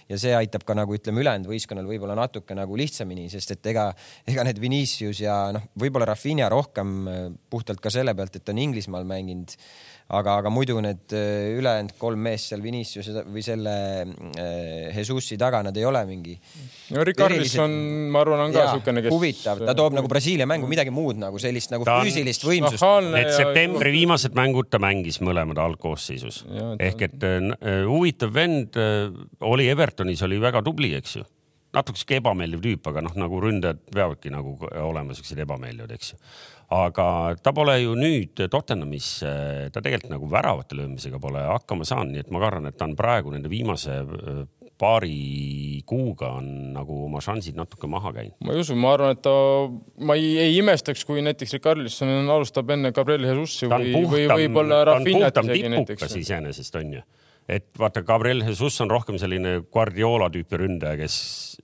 ja see aitab ka nagu ütleme, ülejäänud võistkonnal võib-olla natuke nagu lihtsamini, sest et ega, ega need Vinicius ja noh, võib-olla Rafinha rohkem puhtalt ka selle pealt, et ta on Inglismaal mänginud aga, aga muidu need äh, ülejäänud kolm meest seal Vinicius või selle äh, Jesusi taga, nad ei ole mingi. no Ricarlison, ma arvan, on ka niisugune, kes. huvitav, ta toob nagu Brasiilia mängu midagi muud nagu sellist nagu ta füüsilist võimsust. Need septembri ja... viimased mängud ta mängis mõlemad algkoosseisus ehk et äh, huvitav vend oli Evertonis oli väga tubli, eks ju natuke sihuke ebameeldiv tüüp, aga noh, nagu ründajad peavadki nagu olema siuksed ebameeldivad, eks ju aga ta pole ju nüüd Tottenhamis, ta tegelikult nagu väravate löömisega pole hakkama saanud, nii et ma kardan, et ta on praegu nende viimase paari kuuga on nagu oma šansid natuke maha käinud. ma ei usu, ma arvan, et ta, ma ei, ei imestaks, kui näiteks Ricarlisson alustab enne Gabriel Jesusi või, või võib-olla Rafinhat isegi näiteks. iseenesest on ju et vaata, Gabriel Jesus on rohkem selline Guardiola tüüpi ründaja, kes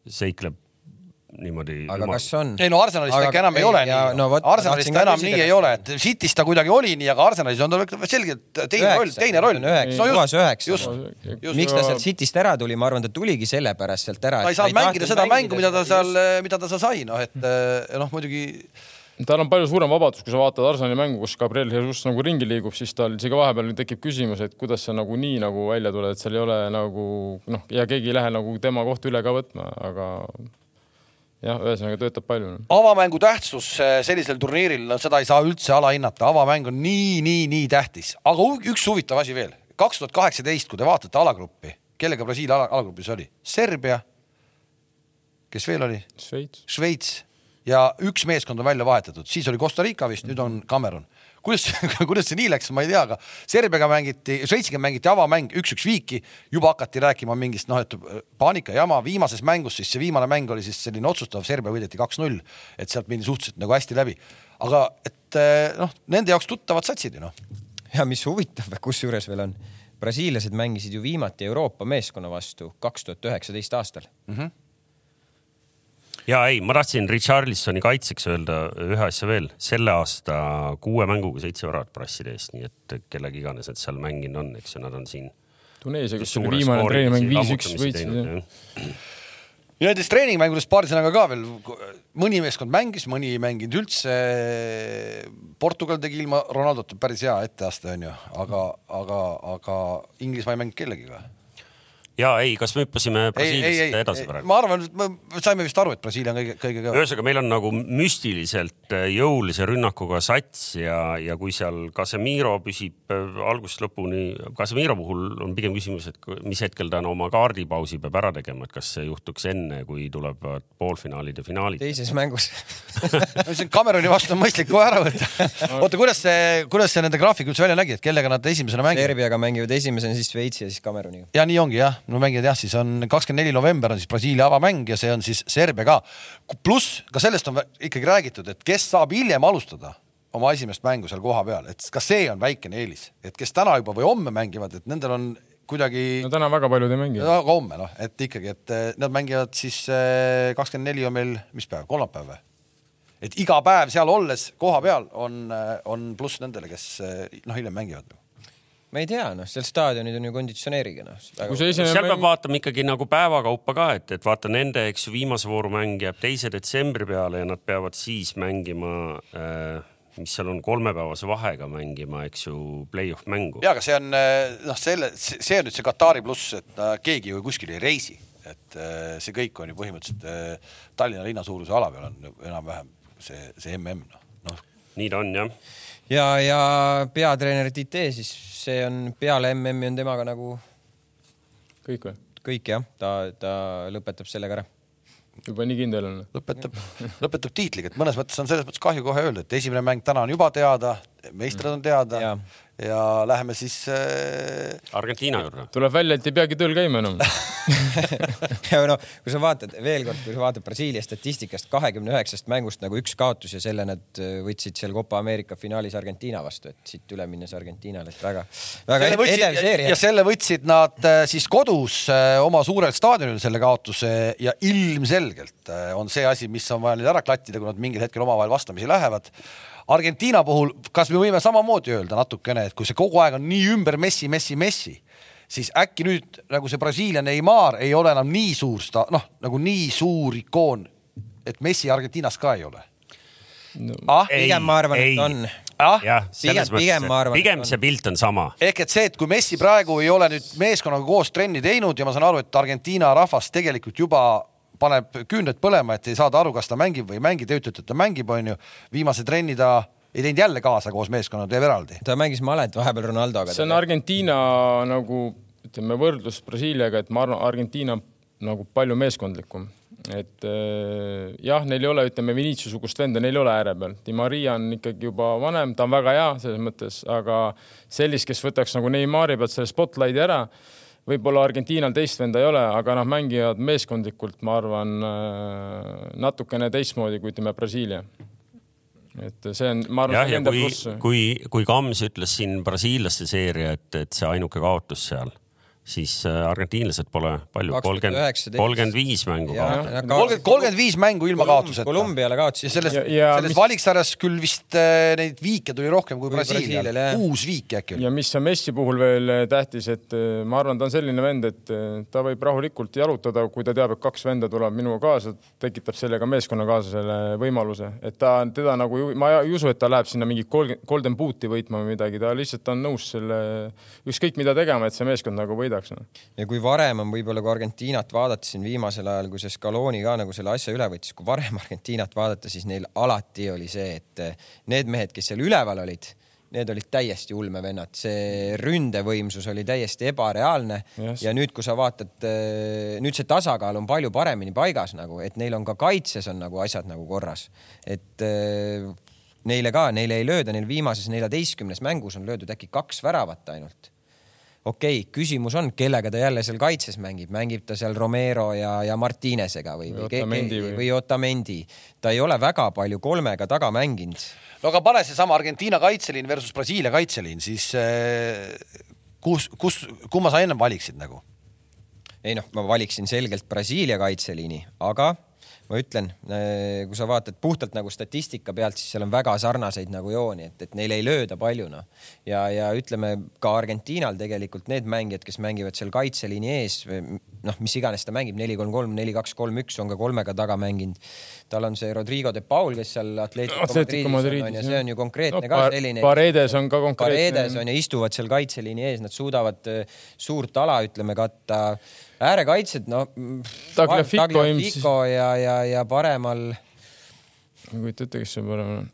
seikleb niimoodi. aga jumal... kas on? ei no Arsenalis ta ikka enam ei, ei ole ja, nii no,. Arsenalis ta enam nii ei ole, et City's ta kuidagi oli nii, aga Arsenalis on ta selgelt teine roll, teine roll. puhas üheksa. miks ta sealt City'st ära tuli, ma arvan, ta tuligi sellepärast sealt ära. ta ei saanud mängida seda mängu, mida ta seal, mida ta seal sai, noh, et eh, noh, muidugi tal on palju suurem vabadus, kui sa vaatad Arsenali mängu, kus Gabriel Jesus nagu ringi liigub, siis tal isegi vahepeal tekib küsimus, et kuidas sa nagu nii nagu välja tuled, et seal ei ole nagu noh, ja keegi ei lähe nagu tema kohta üle ka võtma, aga jah, ühesõnaga töötab palju. avamängu tähtsus eh, sellisel turniiril, seda ei saa üldse alahinnata, avamäng on nii, nii, nii tähtis, aga üks huvitav asi veel, kaks tuhat kaheksateist, kui te vaatate alagruppi, kellega Brasiilia alagrupis oli? Serbia. kes veel oli? Šveits. Šveits ja üks meeskond on välja vahetatud, siis oli Costa Rica vist, nüüd on Cameron kuidas, kuidas see nii läks, ma ei tea, aga Serbiaga mängiti, Šveitsiga mängiti avamäng üks-üks viiki, juba hakati rääkima mingist noh, et paanika jama viimases mängus, siis see viimane mäng oli siis selline otsustav, Serbia võideti kaks-null, et sealt mindi suhteliselt nagu hästi läbi. aga et eh, noh, nende jaoks tuttavad satsid ju noh. ja mis huvitav, kusjuures veel on, brasiillased mängisid ju viimati Euroopa meeskonna vastu kaks tuhat üheksateist aastal mm. -hmm ja ei, ma tahtsin Richarlisoni kaitseks öelda ühe asja veel. selle aasta kuue mänguga seitse väravat prasside eest, nii et kellega iganes nad seal mänginud on, eks ju, nad on siin. Tuneesia, kus oli viimane treenimäng viis-üks võitsid. ja nendest treeningmängudest paari sõnaga ka veel. mõni meeskond mängis, mõni ei mänginud üldse. Portugal tegi ilma Ronaldota päris hea etteaste, onju, aga, aga, aga Inglismaa ei mänginud kellegiga ja ei, kas me hüppasime Brasiiliast edasi praegu? ma arvan, et me saime vist aru, et Brasiilia on kõige, kõige kõvem. ühesõnaga, meil on nagu müstiliselt äh, jõulise rünnakuga sats ja, ja kui seal Casemiro püsib äh, algusest lõpuni, Casemiro puhul on pigem küsimus, et mis hetkel ta oma kaardipausi peab ära tegema, et kas see juhtuks enne, kui tulevad poolfinaalid ja finaalid. teises mängus see Cameroni vastu on mõistlik kohe ära võtta. oota, kuidas see, kuidas see nende graafik üldse välja nägi, et kellega nad esimesena mängivad? Serbiaga mängivad esimesena, siis Šveitsi ja siis Cameroniga. ja nii ongi jah no mängijad jah, siis on kakskümmend neli november on siis Brasiilia avamäng ja see on siis Serbia ka. pluss ka sellest on ikkagi räägitud, et kes saab hiljem alustada oma esimest mängu seal kohapeal, et ka see on väikene eelis, et kes täna juba või homme mängivad, et nendel on kuidagi. no täna väga paljud ei mängi. aga homme noh, et ikkagi, et eh, nad mängivad siis eh, kakskümmend neli on meil, mis päev, kolmapäev või? et iga päev seal olles koha peal on, eh, on pluss nendele, kes noh, hiljem mängivad ma ei tea, noh, seal staadionid on ju konditsioneeriga, noh. seal peab mäng... vaatama ikkagi nagu päevakaupa ka, et, et vaata nende, eks ju, viimase vooru mäng jääb teise detsembri peale ja nad peavad siis mängima äh, mis seal on kolmepäevase vahega mängima, eks ju, play-off mängu. ja, aga see on äh, noh, selle, see on nüüd see Katari pluss, et äh, keegi ju kuskil ei reisi, et äh, see kõik on ju põhimõtteliselt Tallinna linna suuruse ala peal on enam-vähem see, see mm noh no.. nii ta on jah ja, ja peatreener Tite, siis see on peale MM-i on temaga nagu. kõik või? kõik jah, ta, ta lõpetab sellega ära juba nii kindel on? lõpetab, lõpetab tiitliga, et mõnes mõttes on selles mõttes kahju kohe öelda, et esimene mäng täna on juba teada, meistrid on teada ja, ja läheme siis äh.... Argentiina juurde. tuleb välja, et ei peagi tööl käima enam ja no kui sa vaatad veel kord, kui sa vaatad Brasiilia statistikast kahekümne üheksast mängust nagu üks kaotus ja selle nad äh, võtsid seal Copa Ameerika finaalis Argentiina vastu, et siit üle minnes Argentiinale, et väga, väga edev seeria. ja selle võtsid nad äh, siis kodus äh, oma suurel staadionil selle kaotuse ja ilmselgelt on see asi, mis on vaja nüüd ära klattida, kui nad mingil hetkel omavahel vastamisi lähevad Argentiina puhul, kas me võime samamoodi öelda natukene, et kui see kogu aeg on nii ümber Messi, Messi, Messi, siis äkki nüüd nagu see Brasiilia Neimar ei ole enam nii suur sta-, noh, nagu nii suur ikoon, et Messi Argentiinas ka ei ole no,? Ah, pigem ma arvan, et on. jah, selles pigem, mõttes, pigem see pilt on sama. ehk et see, et kui Messi praegu ei ole nüüd meeskonnaga koos trenni teinud ja ma saan aru, et Argentiina rahvas tegelikult juba paneb küüned põlema, et ei saada aru, kas ta mängib või ei mängi, te ütlete, et ta mängib, onju. viimase trenni ta ei teinud jälle kaasa koos meeskonnaga, teeb eraldi. ta mängis malet vahepeal Ronaldoga. see on Argentiina nagu ütleme võrdlus Brasiiliaga, et ma arvan, Argentiina nagu palju meeskondlikum et äh, jah, neil ei ole, ütleme, Vinicius-sugust venda, neil ei ole ääre peal. Di Maria on ikkagi juba vanem, ta on väga hea selles mõttes, aga sellist, kes võtaks nagu Neimari pealt selle spotlight'i ära, võib-olla Argentiinal teist venda ei ole, aga nad mängivad meeskondlikult, ma arvan, äh, natukene teistmoodi kui ütleme Brasiilia et see on, ma arvan, see on enda pluss. kui, kui Kams ütles siin brasiillaste seeria, et, et see ainuke kaotus seal siis äh, argentiinlased pole palju, kolmkümmend, kolmkümmend viis mängu kaotanud. kolmkümmend, kolmkümmend viis mängu ilma kaotuseta. Kolumbiale kaotasid. ja selles, selles valiksarjas küll vist äh, neid viike tuli rohkem kui, kui Brasiilial, kuus viiki äkki oli. ja mis on Messi puhul veel äh, tähtis, et ma arvan, ta on selline vend, et ta võib rahulikult jalutada, kui ta teab, et kaks venda tuleb minuga kaasa, tekitab sellega meeskonnakaaslasele võimaluse, et ta, teda nagu, ma ei usu, et ta läheb sinna mingi golden boot'i võitma või midagi, ta lihtsalt on nõus selle, ükskõik mida tegema, et see meeskond nagu võidab võidaks ja kui varem on võib-olla kui Argentiinat vaadata siin viimasel ajal, kui see Scaloni ka nagu selle asja üle võttis, kui varem Argentiinat vaadata, siis neil alati oli see, et eh, need mehed, kes seal üleval olid, need olid täiesti ulmevennad, see ründevõimsus oli täiesti ebareaalne. Yes. ja nüüd, kui sa vaatad, eh, nüüd see tasakaal on palju paremini paigas nagu, et neil on ka kaitses on nagu asjad nagu korras, et eh, neile ka, neile ei lööda, neil viimases neljateistkümnes mängus on löödud äkki kaks väravat ainult okei okay,, küsimus on, kellega ta jälle seal kaitses mängib, mängib ta seal Romero ja, ja Martinesega või, või, Otamendi, või... või Otamendi. ta ei ole väga palju kolmega taga mänginud. no aga pane seesama Argentiina kaitseliin versus Brasiilia kaitseliin, siis eh, kus, kus, kumma sa ennem valiksid nagu? ei noh, ma valiksin selgelt Brasiilia kaitseliini, aga ma ütlen, äh, kui sa vaatad puhtalt nagu statistika pealt, siis seal on väga sarnaseid nagu jooni, et, et neil ei lööda palju noh. ja, ja ütleme ka Argentiinal tegelikult need mängijad, kes mängivad seal kaitseliini ees, noh, mis iganes ta mängib, neli, kolm, kolm, neli, kaks, kolm, üks on ka kolmega taga mänginud. tal on see Rodrigo de Paul, kes seal Atletico Madridis on ja see on ju konkreetne no, ka selline. Paredes on ka konkreetne. Paredes on ja istuvad seal kaitseliini ees, nad suudavad äh, suurt ala, ütleme, katta äärekaitsjad, no. Tagliafico ja, ja, ja paremal. ma ei kujuta ette, kes see paremal on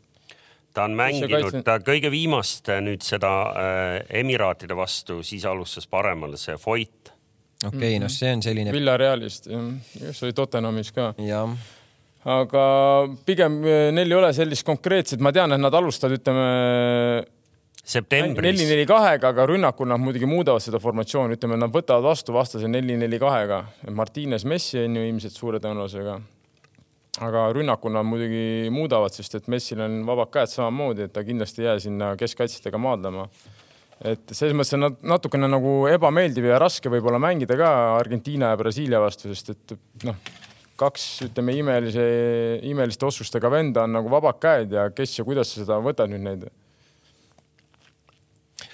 ta on mänginud ta kõige viimast nüüd seda äh, Emiraatide vastu, siis alustas paremal see Foyt. okei okay, mm -hmm., noh, see on selline. Villarealist, jah, kes oli Tottenhamis ka. jah aga pigem äh, neil ei ole sellist konkreetset, ma tean, et nad alustavad, ütleme septembris. neli, neli, kahega, aga rünnakul nad muidugi muudavad seda formatsiooni, ütleme, nad võtavad vastu vastase neli, neli, kahega. Martines, Messi on ju ilmselt suure tõenäosusega. aga rünnakul nad muidugi muudavad, sest et Messil on vabad käed samamoodi, et ta kindlasti ei jää sinna keskkaitsjatega maadlema. et selles mõttes on natukene nagu ebameeldiv ja raske võib-olla mängida ka Argentiina ja Brasiilia vastu, sest et noh, kaks, ütleme imelise, imeliste otsustega venda on nagu vabad käed ja kes ja kuidas sa seda võtad nüüd neid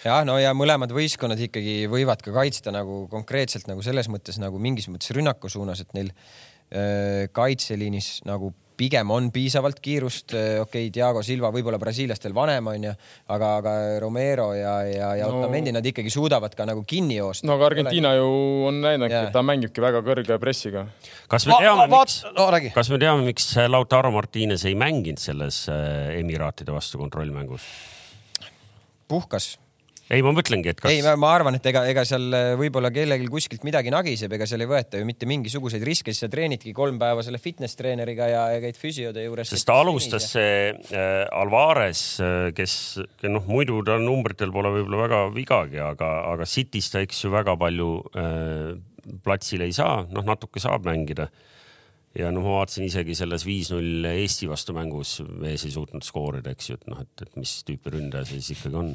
jah, no ja mõlemad võistkonnad ikkagi võivad ka kaitsta nagu konkreetselt nagu selles mõttes nagu mingis mõttes rünnaku suunas, et neil äh, kaitseliinis nagu pigem on piisavalt kiirust, äh, okei okay,, Diego Silva võib-olla Brasiiliast veel vanem onju, aga, aga Romero ja, ja, ja no, Otamendi nad ikkagi suudavad ka nagu kinni joosta. no aga Argentiina ju on näidanud, et ta mängibki väga kõrge pressiga. kas me teame, miks no,, kas me teame, miks Lautaro Martines ei mänginud selles äh, Emiraatide vastu kontrollmängus? puhkas ei, ma mõtlengi, et kas. ei, ma arvan, et ega, ega seal äh, võib-olla kellelgi kuskilt midagi nagiseb, ega seal ei võeta ju mitte mingisuguseid riske, siis sa treenidki kolm päeva selle fitness treeneriga ja, ja käid füsiode juures. sest ta alustas see äh, Alvarez, äh, kes noh, muidu ta numbritel pole võib-olla väga vigagi, aga, aga City's ta eks ju väga palju äh, platsil ei saa, noh natuke saab mängida ja noh, ma vaatasin isegi selles viis-null Eesti vastu mängus mees ei suutnud skoorida, eks ju, et noh, et, et mis tüüpi ründaja see siis ikkagi on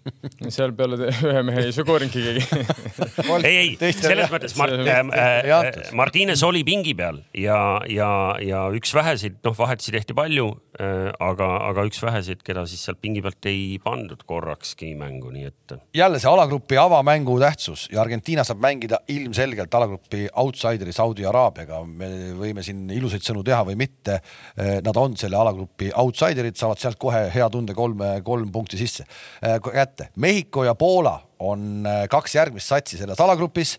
seal peale ühe mehe ei skoorinudki keegi ei, ei, selles mõttes Mart, äh, äh, Martines oli pingi peal ja, ja, ja üks väheseid, noh, vahetusi tehti palju Äh, aga, aga üks väheseid, keda siis sealt pingi pealt ei pandud korrakski mängu, nii et. jälle see alagrupi avamängu tähtsus ja Argentiina saab mängida ilmselgelt alagrupi outsideri Saudi Araabiaga. me võime siin ilusaid sõnu teha või mitte. Äh, nad on selle alagrupi outsiderid, saavad sealt kohe hea tunde kolme, kolm punkti sisse kätte. Mehhiko ja Poola on kaks järgmist satsi selles alagrupis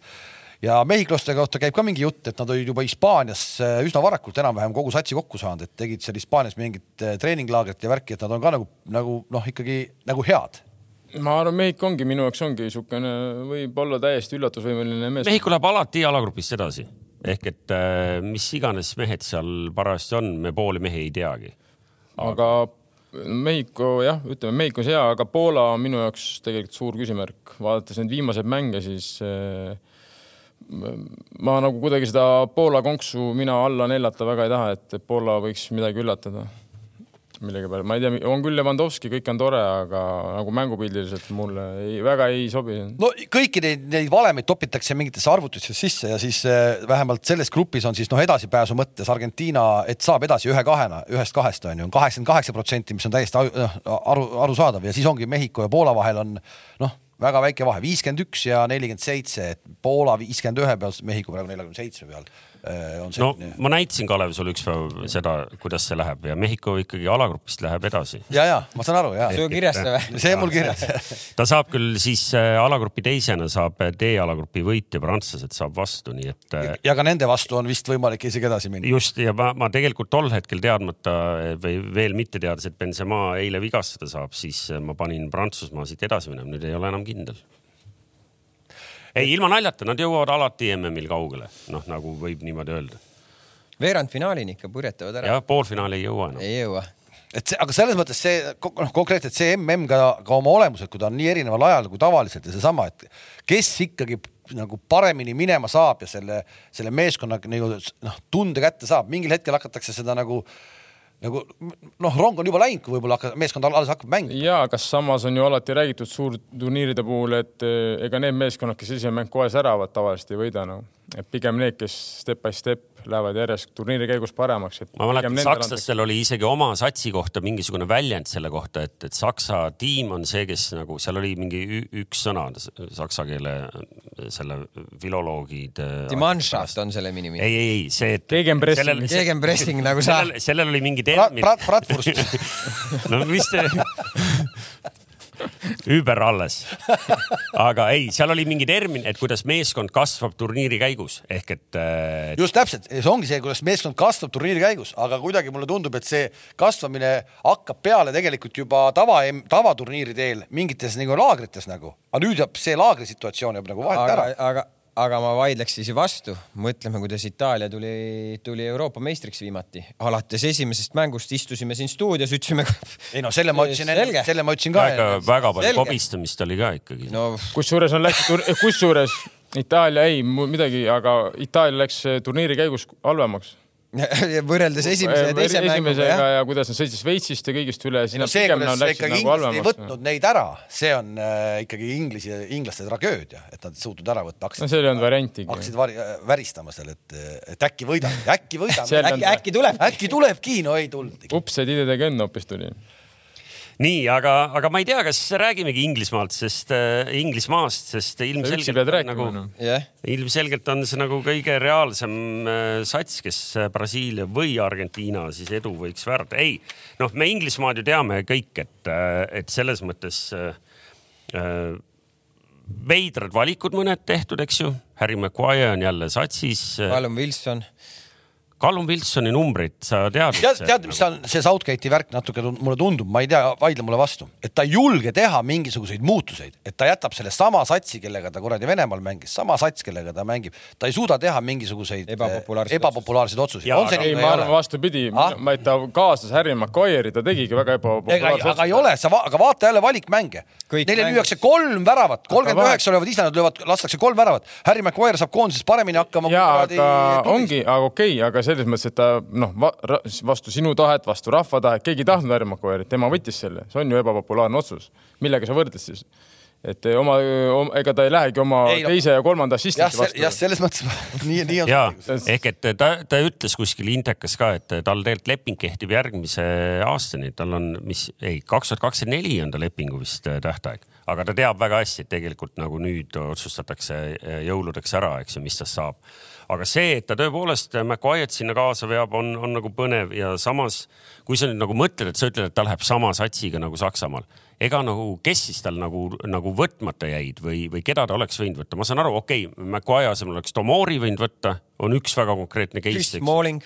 ja mehhiklaste kohta käib ka mingi jutt, et nad olid juba Hispaanias üsna varakult enam-vähem kogu satsi kokku saanud, et tegid seal Hispaanias mingit treeninglaagrit ja värki, et nad on ka nagu, nagu noh, ikkagi nagu head ma arvan, Mehhiko ongi minu jaoks ongi niisugune, võib olla täiesti üllatusvõimeline mees. Mehhiko läheb alati alagrupist edasi ehk et äh, mis iganes mehed seal parajasti on, me pooli mehi ei teagi. aga Mehhiko jah, ütleme Mehhiko on hea, aga Poola on minu jaoks tegelikult suur küsimärk, vaadates neid viimaseid mänge, siis äh, ma nagu kuidagi seda Poola konksu mina alla neelata väga ei taha, et Poola võiks midagi üllatada millegipärast, ma ei tea, on küll Levanovski, kõik on tore, aga nagu mängupildiliselt mulle ei, väga ei sobi. no kõiki neid, neid valemeid topitakse mingitesse arvutisse sisse ja siis äh, vähemalt selles grupis on siis noh, edasipääsu mõttes Argentiina, et saab edasi ühe-kahena, ühest-kahest on ju, on kaheksakümmend kaheksa protsenti, mis on täiesti noh, aru, arusaadav. Ja siis ongi Mehhiko ja Poola vahel on noh väga väike vahe, viiskümmend üks ja nelikümmend seitse, et Poola viiskümmend ühe peal, Mehhiko praegu neljakümne seitsme peal see. no ma näitasin Kalev sulle üks päev seda, kuidas see läheb ja Mehhiko ikkagi alagrupist läheb edasi. ja, ja ma saan aru ja. sul kirjas see või? see mul kirjas ta saab küll siis äh, alagrupi teisena saab D-alagrupi võitja, prantslased saab vastu, nii et. Äh, ja ka nende vastu on vist võimalik isegi edasi minna. just ja ma, ma tegelikult tol hetkel teadmata või veel mitte teades, et Benzema eile vigastada saab, siis ma panin Prantsusmaa siit edasi minema, nüüd ei ole enam kindel ei, ilma naljata, nad jõuavad alati MM-il kaugele, noh, nagu võib niimoodi öelda. veerandfinaalini ikka purjetavad ära. jah, poolfinaali ei jõua enam. ei jõua et see, aga selles mõttes see noh, konkreetselt see MM ka, ka oma olemuselt, kui ta on nii erineval ajal kui tavaliselt ja seesama, et kes ikkagi nagu paremini minema saab ja selle, selle meeskonna nagu noh, tunde kätte saab, mingil hetkel hakatakse seda nagu nagu noh, rong on juba läinud, kui võib-olla hakka, meeskond alles hakkab mängima. ja, kas samas on ju alati räägitud suurturniiride puhul, et eh, ega need meeskonnad, kes esimene mäng kohe säravad, tavaliselt ei võida nagu no.. et pigem need, kes step by step lähevad järjest turniiri käigus paremaks. ma mäletan, sakslastel oli isegi oma satsi kohta mingisugune väljend selle kohta, et, et Saksa tiim on see, kes nagu seal oli mingi üks sõna saksa keele selle filoloogid. Die Mannschaft on selle nimi. ei, ei, ei see, et. Gegenpressing, Gegenpressing nagu sa. sellel oli mingi termin. Bratwurst. no mis te über alles. aga ei, seal oli mingi termin, et kuidas meeskond kasvab turniiri käigus ehk et, et.... just täpselt, see ongi see, kuidas meeskond kasvab turniiri käigus, aga kuidagi mulle tundub, et see kasvamine hakkab peale tegelikult juba tava, tavaturniiri teel mingites nagu laagrites nagu, aga nüüd jääb see laagrisituatsioon jääb nagu vahelt ära. aga aga ma vaidleks siis vastu, mõtleme, kuidas Itaalia tuli, tuli Euroopa meistriks viimati. alates esimesest mängust istusime siin stuudios, ütlesime. ei no selle ma ütlesin enne, selle ma ütlesin ka. väga, väga palju kobistamist oli ka ikkagi no.. kusjuures on läinud, kusjuures Itaalia ei midagi, aga Itaalia läks turniiri käigus halvemaks võrreldes esimese ja teise mänguga ja, ja kuidas nad sõitsid Šveitsist ja kõigist üle. no see, kuidas nagu ikkagi inglased ei võtnud neid ära, see on äh, ikkagi inglise, inglaste tragöödia, et nad ei suutnud ära võtta. no seal ei olnud variantigi. hakkasid vari, äh, väristama seal, et, et äkki võidame, äkki võidame äkki, äkki tuleb. äkki tulebki, no ei tulnud. ups, et idedega enne hoopis tuli nii, aga, aga ma ei tea, kas räägimegi Inglismaalt, sest äh, Inglismaast, sest ilmselgelt nagu, yeah. ilmselgelt on see nagu kõige reaalsem äh, sats, kes äh, Brasiilia või Argentiina siis edu võiks väärata. ei, noh, me Inglismaad ju teame kõik, et, äh, et selles mõttes äh, äh, veidrad valikud mõned tehtud, eks ju. Harry Maguire on jälle satsis. Callum Wilson Callum Wilsoni numbrit sa tead? tead, tead, mis on see Southgate'i värk natuke mulle tundub, ma ei tea, vaidle mulle vastu, et ta ei julge teha mingisuguseid muutuseid, et ta jätab selle sama satsi, kellega ta kuradi Venemaal mängis, sama sats, kellega ta mängib, ta ei suuda teha mingisuguseid ebapopulaarseid, ebapopulaarseid otsuseid. ei, ma arvan vastupidi ah?, ma, et ta kaasas Harry Maguire'i, ta tegigi väga ebapopulaarse otsuse. aga ei ole, sa va, aga vaata jälle valikmänge. Neile lüüakse kolm väravat, kolmkümmend üheksa löövad ise, nad löövad, lastakse kolm väravat. Harry Maguire saab koondises paremini hakkama. jaa, aga ongi, aga okei okay,, aga selles mõttes, et ta noh va, vastu sinu tahet, vastu rahva tahet, keegi ei tahtnud Harry Maguire'it, tema võttis selle, see on ju ebapopulaarne otsus. millega sa võrdled siis? Et oma, ega ta ei lähegi oma ei, no, teise ja kolmanda assistendi vastu. jah, selles mõttes nii, nii on. ja, ehk et ta, ta ütles kuskil Intekas ka, et tal tegelikult leping kehtib järgmise aastani, tal on, mis, ei, kaks tuhat kakskümmend neli on ta lepingu vist äh, tähtaeg, aga ta teab väga hästi, et tegelikult nagu nüüd otsustatakse äh, jõuludeks ära, eks ju, mis tast saab. aga see, et ta tõepoolest McWyatt sinna kaasa veab, on, on nagu põnev ja samas, kui sa nüüd nagu mõtled, et sa ütled, et ta läheb sama satsiga nagu Saksamaal ega nagu, kes siis tal nagu, nagu võtmata jäid või, või keda ta oleks võinud võtta, ma saan aru, okei okay,, McQuay asemel oleks Tomori võinud võtta, on üks väga konkreetne case. Chris Smalling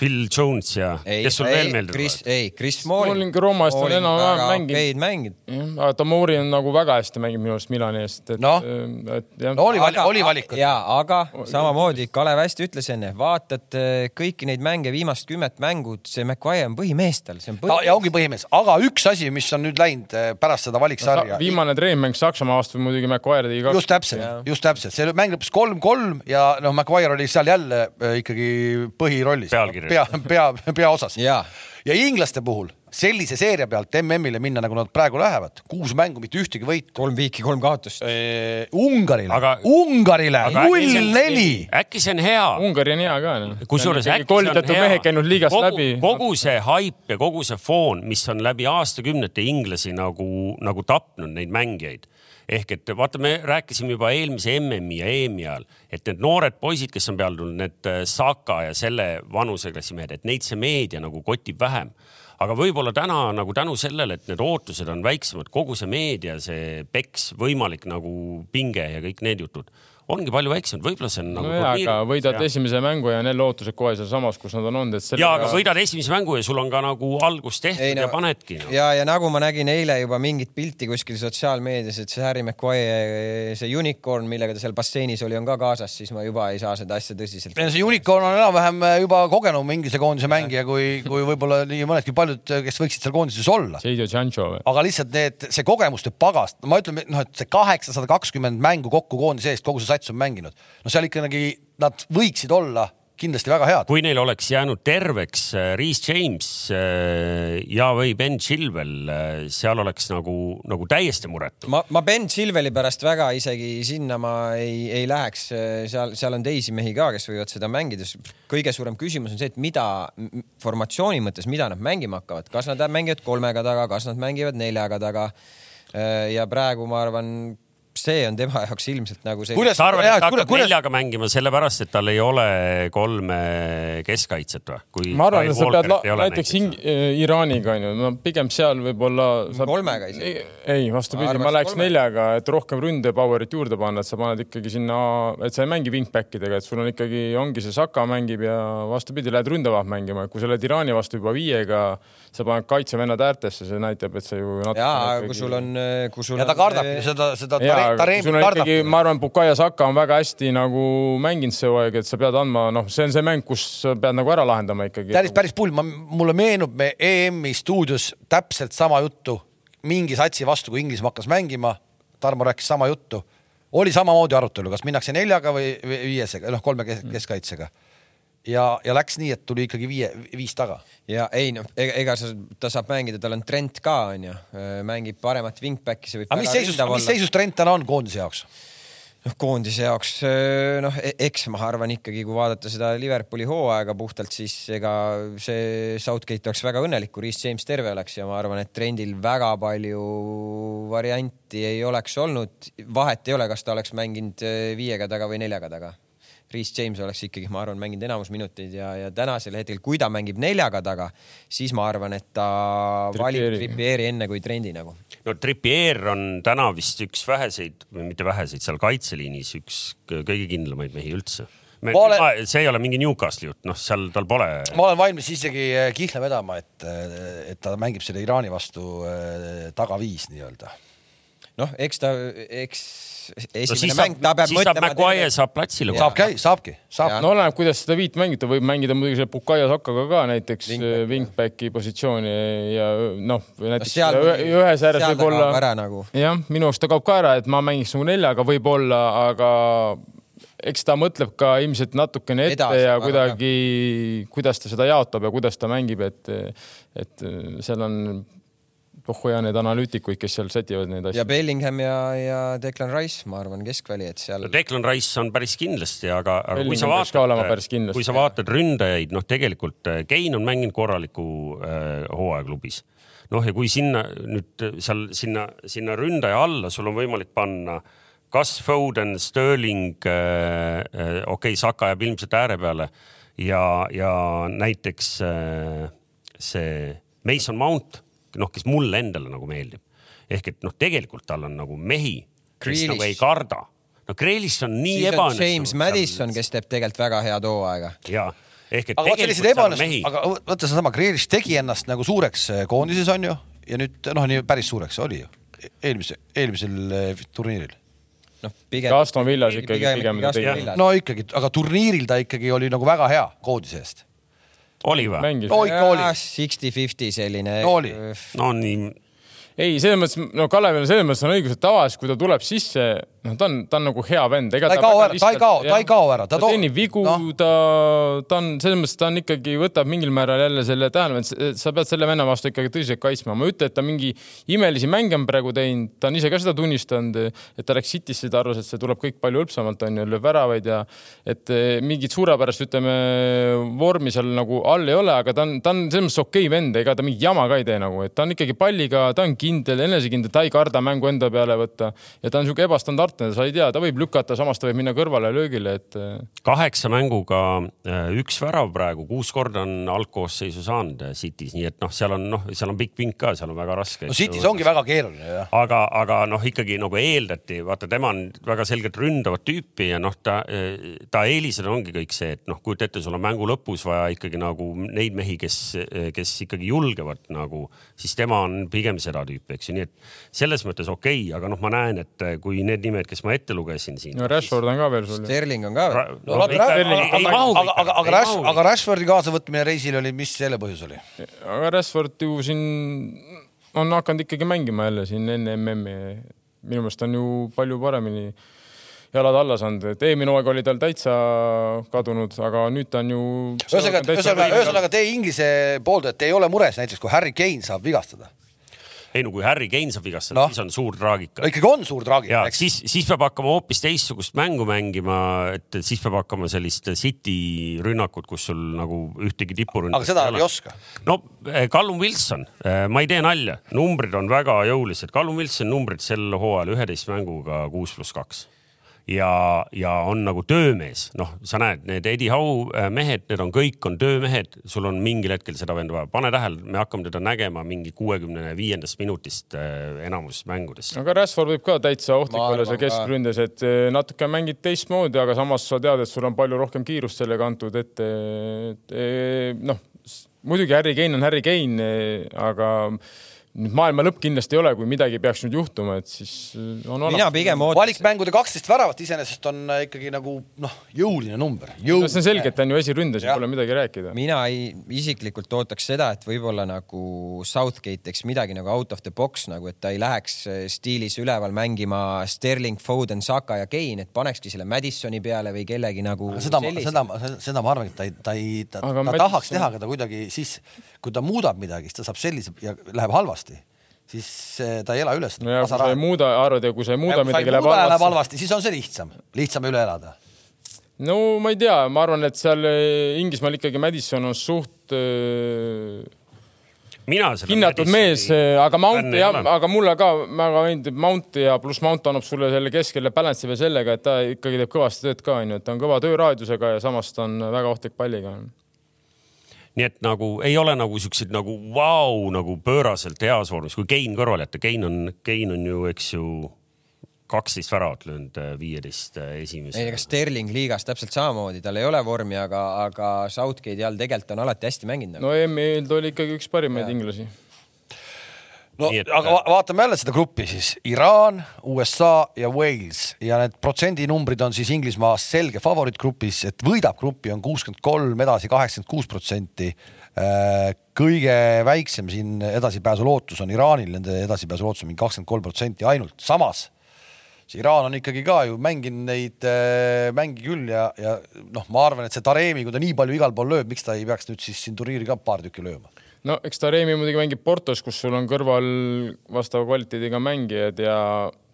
Phil Jones ja ei, kes sul ei, veel meeldib? Chris, ei, Chris Smalling. Roomast on enam-vähem mänginud. mänginud. aga Tomori on nagu väga hästi mänginud minu arust Milani eest. noh, no, oli, oli valikud. ja, aga samamoodi Kalev hästi ütles enne, vaatad äh, kõiki neid mänge, viimast kümmet mängu, see McQuay on põhimees tal, see on põhimees. ja ongi põhimees, aga üks asi, mis on nüüd läinud äh, pärast seda valiksarja no,. viimane treenmäng Saksamaa vastu muidugi McQuay tegi kaks. just täpselt, just täpselt, see mäng lõppes kolm-kolm ja noh, McQuay oli seal jälle ikkagi põhirollis. Pea, pea peaosas. ja inglaste puhul sellise seeria pealt MM-ile minna, nagu nad praegu lähevad, kuus mängu, mitte ühtegi võitu. kolm viiki, kolm kaotust. Ungarile, Ungarile null neli. äkki see on hea? Ungari on hea ka no.. kusjuures äkki koolitatud mehed käinud liigast kogu, läbi. kogu see haip ja kogu see foon, mis on läbi aastakümnete inglasi nagu, nagu tapnud neid mängijaid ehk et vaata, me rääkisime juba eelmise MM-i ja EM-i ajal, et need noored poisid, kes on peale tulnud, need äh, Saka ja selle vanuseklassi mehed, et neid see meedia nagu kotib vähem. Aga võib-olla täna nagu tänu sellele, et need ootused on väiksemad, kogu see meedia, see peks, võimalik nagu pinge ja kõik need jutud ongi palju väiksemad, võib-olla see on nagu no. jaa, aga võidad ja. esimese mängu ja on jälle ootused kohe sealsamas, kus nad on olnud, et sellega.... ja, aga võidad esimese mängu ja sul on ka nagu algus tehtud ei, no, ja panedki no.. ja, ja nagu ma nägin eile juba mingit pilti kuskil sotsiaalmeedias, et see Harry McQuay, see unicorn, millega ta seal basseinis oli, on ka kaasas, siis ma juba ei saa seda asja tõsiselt. see unicorn on enam-vähem juba kogenum Inglise koondise mängija, kui, kui võib-olla nii mõnedki paljud, kes võiksid seal koondises olla. aga lihtsalt need, see kogemuste pagast, ma ütlen, noh, et see kaheksasada kakskümmend mängu kokku koondise eest, kogu see sats on mänginud. no seal ikkagi nad võiksid olla kindlasti väga head. kui neil oleks jäänud terveks äh, Reese James äh, ja, või Ben Chilwell, äh, seal oleks nagu, nagu täiesti muretu. ma, ma Ben Chilwelli pärast väga isegi sinna ma ei, ei läheks, seal, seal on teisi mehi ka, kes võivad seda mängida. kõige suurem küsimus on see, et mida formatsiooni mõttes, mida nad mängima hakkavad, kas nad mängivad kolmega taga, kas nad mängivad neljaga taga. ja praegu ma arvan see on tema jaoks ilmselt nagu see. kuidas sa arvad, et ta hakkab kuidas... neljaga mängima sellepärast, et tal ei ole kolme keskkaitset või? ma arvan, et sa pead näiteks Iraaniga onju, no pigem seal võib-olla saab.... kolmega isegi. ei, vastupidi, ma läheks kolme. neljaga, et rohkem ründe power'it juurde panna, et sa paned ikkagi sinna, et sa ei mängi wingback idega, et sul on ikkagi, ongi see Saka mängib ja vastupidi, lähed ründavalt mängima, et kui sa lähed Iraani vastu juba viiega, sa paned kaitsevennad äärtesse, see näitab, et sa ju. jaa, kui sul on, kui sul ja ta kardabki seda, seda sul on ikkagi, ma arvan, Bukayo Saka on väga hästi nagu mänginud see hooaeg, et sa pead andma, noh, see on see mäng, kus sa pead nagu ära lahendama ikkagi. päris, päris pull, ma, mulle meenub me EM-i stuudios täpselt sama juttu. Mingi satsi vastu, kui Inglismaa hakkas mängima. Tarmo rääkis sama juttu, oli samamoodi arutelu, kas minnakse neljaga või viiesega, noh, kolme keskkaitsega ja, ja läks nii, et tuli ikkagi viie, viis taga. ja ei noh, ega, ega sa, ta saab mängida, tal on Trent ka onju, mängib paremat wingback'i, see võib. aga mis seisus, mis seisus Trent täna on koondise jaoks? noh, koondise jaoks noh, e-, eks ma arvan ikkagi, kui vaadata seda Liverpooli hooaega puhtalt, siis ega see Southgate oleks väga õnnelik, kui Reece James terve oleks ja ma arvan, et trendil väga palju varianti ei oleks olnud. vahet ei ole, kas ta oleks mänginud viiega taga või neljaga taga Reece James oleks ikkagi, ma arvan, mänginud enamus minuteid ja, ja tänasel hetkel, kui ta mängib neljaga taga, siis ma arvan, et ta Trippieri. valib Trippieri enne kui trendi nagu. no Trippier on täna vist üks väheseid või mitte väheseid seal kaitseliinis üks kõige kindlamaid mehi üldse me, olen... see ei ole mingi Newcastle'i jutt, noh, seal tal pole. ma olen valmis isegi äh, kihla vedama, et, äh, et ta mängib selle Iraani vastu äh, tagaviis nii-öelda. noh, eks ta, eks esimene no mäng, ta peab siis mõtlema. Maguire saab platsile. saab käi-, saabki, saab. no oleneb, kuidas seda viit mängida, võib mängida muidugi selle Bukayo Sakaga ka näiteks wingbacki positsiooni ja noh, näiteks no, ühes ääres võib-olla. Nagu. jah, minu arust ta kaob ka ära, et ma mängiks nagu neljaga võib-olla, aga eks ta mõtleb ka ilmselt natukene ette Edasi, ja kuidagi, kuidas ta seda jaotab ja kuidas ta mängib, et, et seal on oh ja need analüütikuid, kes seal sätivad neid asju. ja Bellingham ja, ja Declan Rice, ma arvan, keskväli, et seal no,. Declan Rice on päris kindlasti, aga, aga kui sa vaatad, kui sa vaatad ründajaid, noh, tegelikult äh, Kein on mänginud korraliku äh, hooajaklubis. noh, ja kui sinna nüüd seal sinna, sinna ründaja alla sul on võimalik panna kas Foden, Sterling äh,, äh, okei okay,, Saka jääb ilmselt ääre peale ja, ja näiteks äh, see Mason Mount noh, kes mulle endale nagu meeldib. ehk et noh, tegelikult tal on nagu mehi, kes nagu ei karda. no Grealish on nii ebaõnnestunud. James Madison, kes teeb tegelikult väga head hooaega. ja ehk et. aga vot sellised ebaõnnestunud, aga võta sedasama, Grealish tegi ennast nagu suureks eh, koondises on ju ja nüüd noh, nii päris suureks oli ju eelmise, eelmisel eh, turniiril noh, pigem. Aston Villas ikkagi pigem, pigem tegi. no ikkagi, aga turniiril ta ikkagi oli nagu väga hea koondise eest oli või? no ikka oli. Sixty-fifty selline. oli. no nii. ei, selles mõttes, no Kalevil selles mõttes on õigus, et tavaliselt, kui ta tuleb sisse noh, ta on, ta on nagu hea vend. ta ei kao ära, ta ei kao, ta ei kao ära. ta teenib vigu no., ta, ta on selles mõttes, ta on ikkagi, võtab mingil määral jälle selle tähelepanu, et sa pead selle venna vastu ikkagi tõsiselt kaitsma. ma ei ütle, et ta mingi imelisi mänge on praegu teinud, ta on ise ka seda tunnistanud, et ta läks Citysse, ta arvas, et see tuleb kõik palju hõlpsamalt, on ju, lööb väravaid ja et eh, mingit suurepärast, ütleme, vormi seal nagu all ei ole, aga ta on, ta on selles mõttes okei okay vend, ega ta mingit jama ka ei tee nagu, et ta on ikkagi palliga, ta on kindel, enesekindel, ta ei karda mängu enda peale võtta ja ta on niisugune ebastandardne partner, sa ei tea, ta võib lükata, samas ta võib minna kõrvale löögile, et. Äh, kaheksa mänguga äh, üks värav praegu, kuus korda on algkoosseisu saanud äh, City's, nii et noh, seal on noh, seal on pikk pink ka, seal on väga raske. no City's ongi väga keeruline jah. aga, aga noh, ikkagi nagu eeldati, vaata, tema on väga selgelt ründavat tüüpi ja noh, ta, ta eelised ongi kõik see, et noh, kujuta ette, sul on mängu lõpus vaja ikkagi nagu neid mehi, kes, kes ikkagi julgevad nagu, siis tema on pigem seda tüüpi, eks ju, nii et selles mõttes okei okay,, aga noh, ma näen, et kui need nimed, kes ma ette lugesin siin. no Rashford on ka veel sul. Sterling on ka veel. no vaata, aga, aga, aga, aga Rash, aga Rashfordi kaasavõtmine reisil oli, mis selle põhjus oli? aga Rashford ju siin on hakanud ikkagi mängima jälle siin enne MM-i. minu meelest on ju palju paremini jalad alla saanud, et eelmine hooaeg oli tal täitsa kadunud, aga nüüd ta on ju. ühesõnaga, ühesõnaga, ühesõnaga teie Inglise pooldajad, te ei ole mures näiteks, kui Harry Kane saab vigastada ei no kui Harry Kane saab vigastada no., siis on suur traagika. ikkagi on suur traagika, eks. siis, siis peab hakkama hoopis teistsugust mängu mängima, et siis peab hakkama sellist City rünnakut, kus sul nagu ühtegi tipurünnakut. aga seda ei, ei oska. no eh, Callum Wilson, eh, ma ei tee nalja, numbrid on väga jõulised. Callum Wilson numbrid sel hooajal üheteist mänguga kuus pluss kaks ja, ja on nagu töömees, noh, sa näed, need Eddie Howe äh, mehed, need on kõik on töömehed, sul on mingil hetkel seda venda vaja, pane tähele, me hakkame teda nägema mingi kuuekümne viiendast minutist äh, enamus mängudest. aga Rashford võib ka täitsa ohtlik olla seal keskründes, et äh, natuke mängid teistmoodi, aga samas sa tead, et sul on palju rohkem kiirust sellega antud ette, et noh, muidugi Harry Kane on Harry Kane, aga nüüd maailma lõpp kindlasti ei ole, kui midagi peaks nüüd juhtuma, et siis äh, on olemas. mina pigem ootan. valikmängude kaksteist väravat iseenesest on äh, ikkagi nagu noh, jõuline number. No, see on selge, et ta on ju esiründes ja pole midagi rääkida. mina ei, isiklikult ootaks seda, et võib-olla nagu Southgate teeks midagi nagu out of the box nagu, et ta ei läheks äh, stiilis üleval mängima Sterling, Foden, Saka ja Kane, et panekski selle Madisoni peale või kellegi nagu. seda, seda, seda ma arvan, et ta ei, ta ei, ta, ta Madison... tahaks teha, aga ta kuidagi siis, kui ta muudab midagi, siis ta saab sellise ja läheb halvasti, siis ta ei ela üles. no ja kui sa ei muuda, arvad ja kui sa ei muuda midagi, läheb halvasti. läheb halvasti, siis on see lihtsam, lihtsam üle elada. no ma ei tea, ma arvan, et seal eh, Inglismaal ikkagi Madison on suht äh, hinnatud mees, eh, aga Mount jah, aga mulle ka väga meeldib Mount ja pluss Mount annab sulle selle keskele balance'i veel sellega, et ta ikkagi teeb kõvasti tööd ka onju, et ta on kõva tööraadiusega ja samas ta on väga ohtlik palliga nii et nagu ei ole nagu siukseid nagu vau wow, nagu pööraselt heas vormis, kui Kein kõrvale jätta, Kein on, Kein on ju, eks ju kaksteist väravat löönud äh, viieteist äh, esimese. ei, ega Sterling liigas täpselt samamoodi, tal ei ole vormi, aga, aga Southgate'i all tegelikult on alati hästi mänginud. no EM-il ta oli ikkagi üks parimaid inglasi no et... aga vaatame jälle seda gruppi siis. Iraan, USA ja Wales. Ja need protsendinumbrid on siis Inglismaa selge favoriit grupis, et võidab gruppi on kuuskümmend kolm, edasi kaheksakümmend kuus protsenti. Äh, kõige väiksem siin edasipääsu lootus on Iraanil, nende edasipääsu lootus on mingi kakskümmend kolm protsenti ainult, samas see Iraan on ikkagi ka ju mänginud neid äh, mänge küll ja, ja noh, ma arvan, et see Tareemi, kui ta nii palju igal pool lööb, miks ta ei peaks nüüd siis siin turniiri ka paar tükki lööma no eks Taremi muidugi mängib Portos, kus sul on kõrval vastava kvaliteediga mängijad ja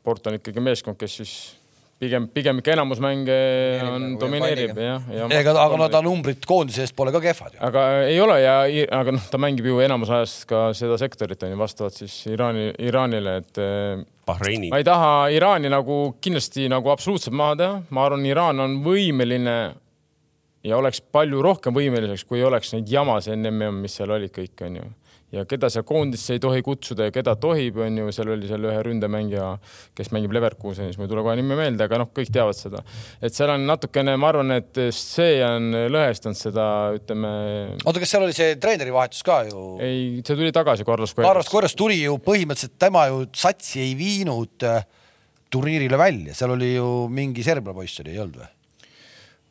Porto on ikkagi meeskond, kes siis pigem, pigem ikka enamus mänge on, domineerib jah ja, ja. ega, aga no ta numbrid koondise eest pole ka kehvad ju. aga ei ole ja, aga noh, ta mängib ju enamus ajast ka seda sektorit on ju vastavalt siis Iraani, Iraanile, et. Eh, Bahreini. ma ei taha Iraani nagu kindlasti nagu absoluutselt maha teha, ma arvan, Iraan on võimeline ja oleks palju rohkem võimeliseks, kui oleks neid jamasid enne MM, mis seal olid kõik, onju. ja keda seal koondisse ei tohi kutsuda ja keda tohib, onju, seal oli seal ühe ründemängija, kes mängib Leverkusenis, mul ei tule kohe nimi meelde, aga noh, kõik teavad seda. et seal on natukene, ma arvan, et see on lõhestanud seda, ütleme. oota, kas seal oli see treeneri vahetus ka ju? ei, see tuli tagasi Carlos Coeras. Carlos Coeras tuli ju põhimõtteliselt, tema ju satsi ei viinud äh, turniirile välja, seal oli ju mingi serbla poiss oli, ei olnud või?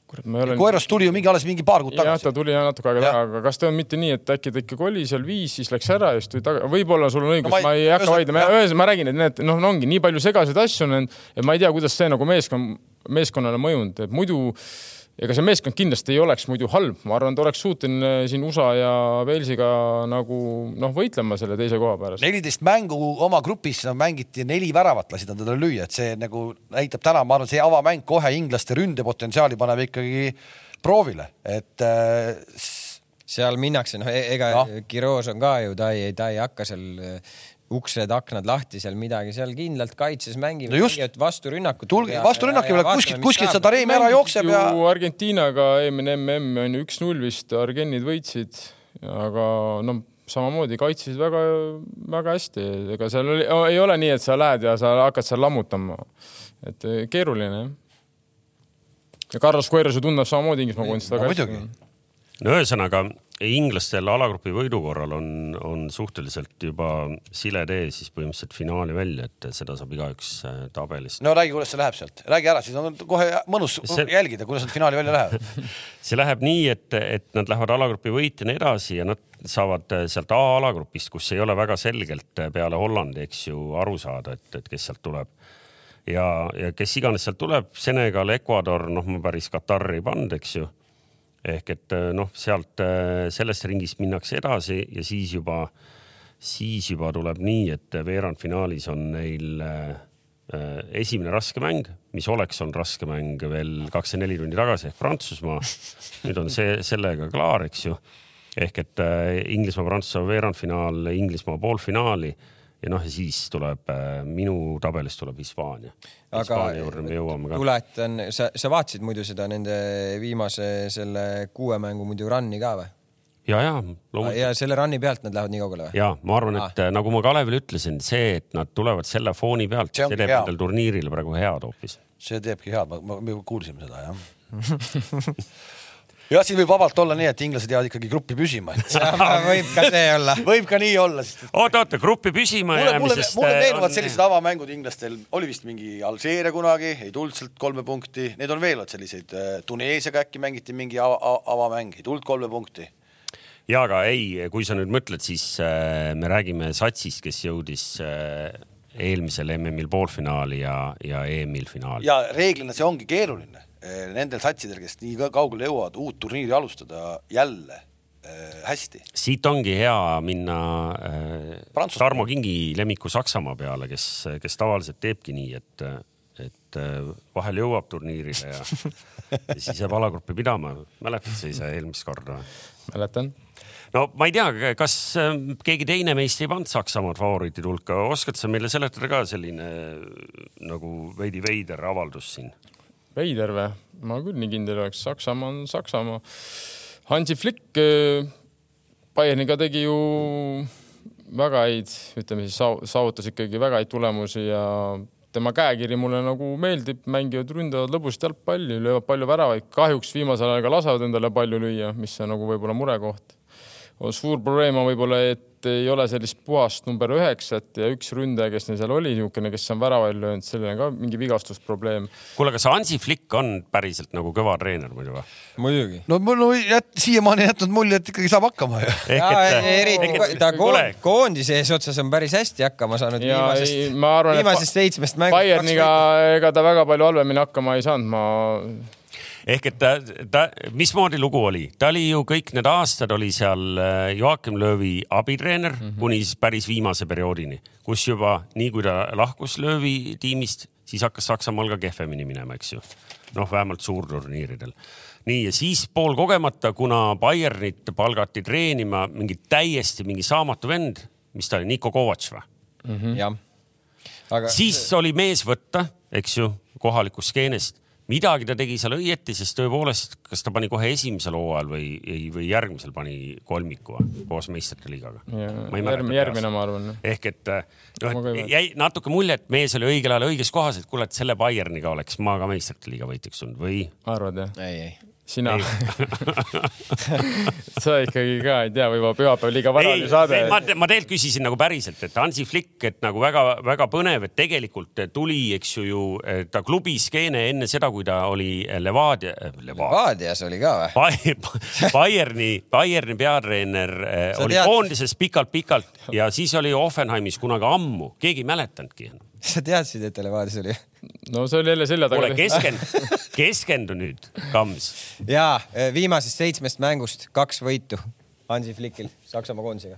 Kurat, ma ei ole. Koerast tuli ju mingi alles mingi paar kuud tagasi. jah, ta tuli jah natuke aega tagasi, aga kas ta on mitte nii, et äkki ta ikkagi oli seal viis, siis läks ära ja siis tuli tagasi, võib-olla sul on õigus no,, ma ei hakka vaidlema, ühesõnaga ma räägin, et need noh, ongi nii palju segaseid asju on, et ma ei tea, kuidas see nagu meeskond, meeskonnale mõjunud, et muidu ega see meeskond kindlasti ei oleks muidu halb, ma arvan, ta oleks suuteline siin USA ja Walesiga nagu noh, võitlema selle teise koha pärast. neliteist mängu oma grupis mängiti, neli väravat lasid nad talle lüüa, et see nagu näitab täna, ma arvan, see avamäng kohe inglaste ründepotentsiaali paneb ikkagi proovile, et äh, seal minnakse, noh, e-, ega no. Kiroos on ka ju, ta ei, ta ei hakka seal uksed-aknad lahti seal midagi, seal kindlalt kaitses mängib no just, vasturünnakut. tulge, vasturünnak ei ole kuskilt, kuskilt see Tareemi ära jookseb ja. Argentiinaga eelmine MM on ju üks-null vist, argennid võitsid, aga noh, samamoodi kaitsesid väga-väga hästi, ega seal oli, ei ole nii, et sa lähed ja sa hakkad seal lammutama. et eh, keeruline jah. ja Carlos Coeras ju tunneb samamoodi Inglismaa koondist väga hästi. no ühesõnaga inglastel alagrupi võidu korral on, on suhteliselt juba sile tee siis põhimõtteliselt finaali välja, et seda saab igaüks äh, tabelist. no räägi, kuidas see läheb sealt, räägi ära, siis on kohe mõnus see... jälgida, kuidas nad finaali välja lähevad. See läheb nii, et, et nad lähevad alagrupi võitjana edasi ja nad saavad äh, sealt A alagrupist, kus ei ole väga selgelt äh, peale Hollandi, eks ju, aru saada, et, et kes sealt tuleb. Ja, ja kes iganes sealt tuleb, Senegal, Ecuador, noh, ma päris Katari ei pannud, eks ju ehk et äh, noh, sealt äh, sellest ringist minnakse edasi ja siis juba, siis juba tuleb nii, et veerandfinaalis on neil äh, esimene raske mäng, mis oleks olnud raske mäng veel kakskümmend neli tundi tagasi ehk Prantsusmaa. nüüd on see sellega klaar, eks ju. ehk et Inglismaa-Prantsusmaa veerandfinaal, Inglismaa poolfinaali ja noh, siis tuleb äh, minu tabelist tuleb Hispaania. Ka. tuletan, sa, sa vaatasid muidu seda nende viimase selle kuue mängu muidu run'i ka või? ja, ja loomulikult. ja selle run'i pealt nad lähevad nii kaugele või? ja ma arvan, et ah. nagu ma Kalevile ütlesin, see, et nad tulevad selle fooni pealt, see teeb nendel turniiril praegu head hoopis. see teebki head, me kuulsime seda jah jah, siin võib vabalt olla nii, et inglased jäävad ikkagi gruppi püsima võib ka see olla. võib ka nii olla, sest. oota, oota, gruppi püsima mulle, jäämisest. mulle meenuvad on... sellised avamängud inglastel, oli vist mingi Alžeeria kunagi, ei tulnud sealt kolme punkti, need on veel selliseid, äh, Tuneesiaga äkki mängiti mingi ava, avamäng, ei tulnud kolme punkti ja aga ei, kui sa nüüd mõtled, siis äh, me räägime satsist, kes jõudis äh, eelmisel MM-il poolfinaali ja, ja EM-il finaali. ja reeglina see ongi keeruline nendel satsidel, kes nii kaugele jõuavad, uut turniiri alustada jälle äh, hästi. siit ongi hea minna äh, Tarmo Kingi lemmiku Saksamaa peale, kes, kes tavaliselt teebki nii, et, et äh, vahel jõuab turniirile ja, ja siis jääb alagruppi pidama. mäletad sa ise eelmist korda? mäletan no ma ei tea, kas keegi teine meist ei pannud Saksamaad favoriitide hulka, oskad sa meile seletada ka selline nagu veidi veider avaldus siin? Veider või? ma küll nii kindel oleks, Saksamaa on Saksamaa. Hansi Flick äh, Bayerniga tegi ju väga häid, ütleme siis saavutas ikkagi väga häid tulemusi ja tema käekiri mulle nagu meeldib, mängivad, ründavad lõbusat jalgpalli, löövad palju väravaid, kahjuks viimasel ajal ka lasevad endale palju lüüa, mis on nagu võib-olla murekoht. suur probleem on võib-olla, et ei ole sellist puhast number üheksat ja üks ründaja, kes neil seal oli, niisugune, kes on väravaid löönud, sellel on ka mingi vigastusprobleem. kuule, kas Hansi Flick on päriselt nagu kõva treener muidu või? muidugi. no mul on jät, siiamaani jätnud mulje, et ikkagi saab hakkama ju. eriti ta koond, koondise eesotsas on päris hästi hakkama saanud ja, viimasest, viimasest seitsmest mängust. Bayerniga ega ta väga palju halvemini hakkama ei saanud, ma ehk et ta, ta, mismoodi lugu oli, ta oli ju kõik need aastad oli seal äh, Joakim Löövi abitreener mm -hmm. kuni siis päris viimase perioodini, kus juba nii kui ta lahkus Löövi tiimist, siis hakkas Saksamaal ka kehvemini minema, eks ju. noh, vähemalt suurturniiridel nii ja siis poolkogemata, kuna Bayernit palgati treenima mingi täiesti mingi saamatu vend, mis ta oli, Niko Kovač või mm? -hmm. jah. Aga... siis oli mees võtta, eks ju, kohalikust skeenest midagi ta tegi seal õieti, sest tõepoolest, kas ta pani kohe esimesel hooajal või, või järgmisel pani kolmiku koos meistrite liigaga? järgmine, järgmine, ma arvan. ehk et noh, et jäi natuke mulje, et mees oli õigel ajal õiges kohas, et kuule, et selle Bayerniga oleks ma ka meistrite liiga võitjaks olnud või? arvad jah? ei, ei sina sa ikkagi ka ei tea, võib-olla pühapäev liiga varaline saade. ma, ma tegelikult küsisin nagu päriselt, et Hansi Flick, et nagu väga-väga põnev, et tegelikult tuli, eks ju, ju ta klubi skeene enne seda, kui ta oli Levadia Levad.. Levadias oli ka või? Bayerni, Bayerni peatreener sa oli tead... koondises pikalt-pikalt ja siis oli Offenheimis kunagi ammu, keegi ei mäletanudki enam sa teadsid, et Levadias oli? no see oli jälle selja taga. kuule, keskendu, keskendu nüüd, Kams. ja eh, viimasest seitsmest mängust kaks võitu Hansi Flickil Saksamaa koondisega.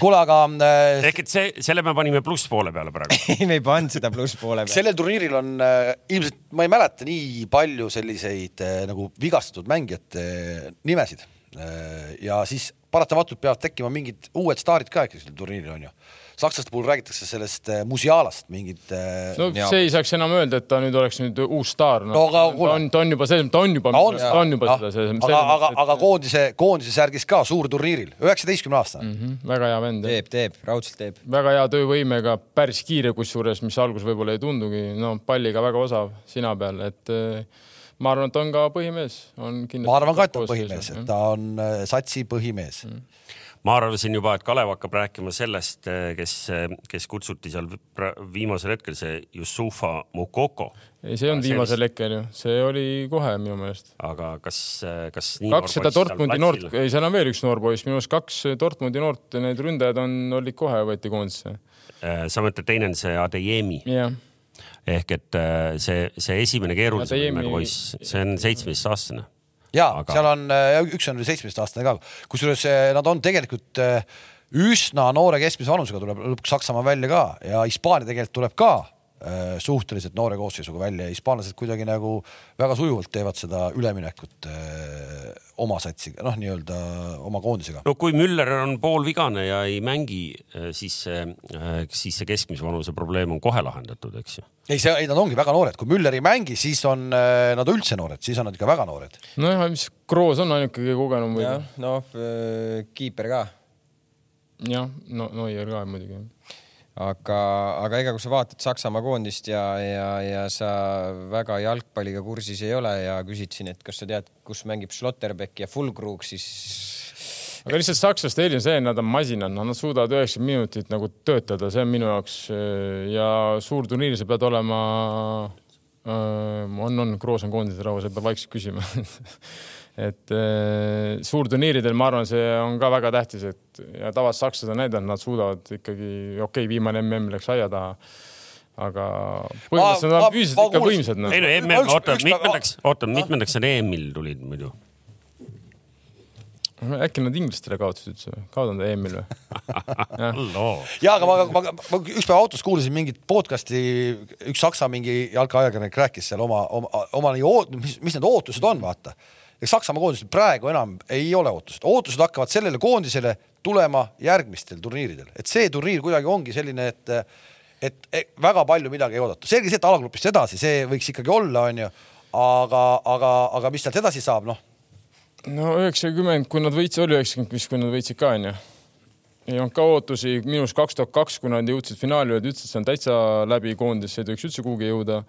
kuule, aga äh,. ehk et see, selle me panime plusspoole peale praegu ei, me ei pannud seda plusspoole peale. sellel turniiril on äh, ilmselt, ma ei mäleta nii palju selliseid äh, nagu vigastatud mängijate äh, nimesid äh,. ja siis paratamatult peavad tekkima mingid uued staarid ka ikkagi sellel turniiril on ju sakslaste puhul räägitakse sellest äh, Musialast mingit. Äh, no ja. see ei saaks enam öelda, et ta nüüd oleks nüüd uus staar no.. no aga ta on, ta on juba see, ta on juba, ta on, juba seda, see. aga, aga, aga koondise, koondise särgis ka suurturniiril, üheksateistkümne aastane mm. -hmm. väga hea vend. teeb, teeb, raudselt teeb. väga hea töövõimega, päris kiire kusjuures, mis alguses võib-olla ei tundugi, no palliga väga osav sina peal, et äh, ma arvan, et on ka põhimees, on kindlasti. ma arvan ka, et ta on põhimees, et ta on satsi põhimees mm ma arvasin juba, et Kalev hakkab rääkima sellest, eh, kes, eh, kes kutsuti seal viimasel hetkel, see Yusufa Mukoko. ei, see ei olnud viimasel hetkel ju, see oli kohe minu meelest. aga kas, eh, kas kaks seda Dortmundi noort, ei, seal on veel üks noor poiss, minu arust kaks Dortmundi noort, need ründajad on, olid kohe, võeti koondisse. sa mõtled, teine on see Adeyemi? jah ehk et see, see esimene keerulisem poiss, see on seitsmeteistaastane ja aga... seal on, äh, üks on seitsmeteistaastane ka, kusjuures äh, nad on tegelikult äh, üsna noore keskmise vanusega tuleb lõpuks Saksamaa välja ka ja Hispaania tegelikult tuleb ka suhteliselt noore koosseisuga välja ja hispaanlased kuidagi nagu väga sujuvalt teevad seda üleminekut äh, oma satsiga, noh, nii-öelda oma koondisega. no kui Müller on poolvigane ja ei mängi, äh, siis see, siis see keskmise vanuse probleem on kohe lahendatud, eks ju. ei, see, ei nad ongi väga noored, kui Müller ei mängi, siis on nad üldse noored, siis on nad ikka väga noored. nojah, mis Kroos on ainuke kõige kogenum või? noh, kiiper ka. jah, no Neuer ka muidugi aga, aga ega kui sa vaatad Saksamaa koondist ja, ja, ja sa väga jalgpalliga kursis ei ole ja küsid siin, et kas sa tead, kus mängib Schlotterbeck ja Fulkrug, siis aga lihtsalt sakslaste eelis on see, et nad on masinad, nad suudavad üheksakümmend minutit nagu töötada, see on minu jaoks ja suurturniiril sa pead olema äh,, on, on, Kroos on koondise rahvas, sa pead vaikselt küsima et äh, suurturniiridel ma arvan, see on ka väga tähtis, et ja tavaliselt sakslased on näidanud, nad suudavad ikkagi, okei okay,, viimane mm läks aia taha aga põhimõtteliselt nad on füüsiliselt ikka võimsad no.. ei no mm, oota, mitmendaks, oota, mitmendaks sa EM-il tulid muidu? äkki nad inglastele kaotasid üldse või? kaotanud EM-il või? ja aga ma, ma, ma ükspäev autos kuulasin mingit podcast'i, üks saksa mingi jalkaajakirjanik rääkis seal oma, oma, oma, mis, mis need ootused on, vaata eks Saksamaa koondisel praegu enam ei ole ootust, ootused hakkavad sellele koondisele tulema järgmistel turniiridel, et see turniir kuidagi ongi selline, et et väga palju midagi ei oodata, selge see, et alagrupist edasi, see võiks ikkagi olla, onju, aga, aga, aga mis sealt edasi saab, noh. no üheksakümmend, kui nad võitsid, oli üheksakümmend vist, kui nad võitsid ka, onju ei olnud ka ootusi, arust kaks tuhat kaks, kui nad jõudsid finaali, ütlesid, et see on täitsa läbi koondis, ei tohiks üldse kuhugi jõuda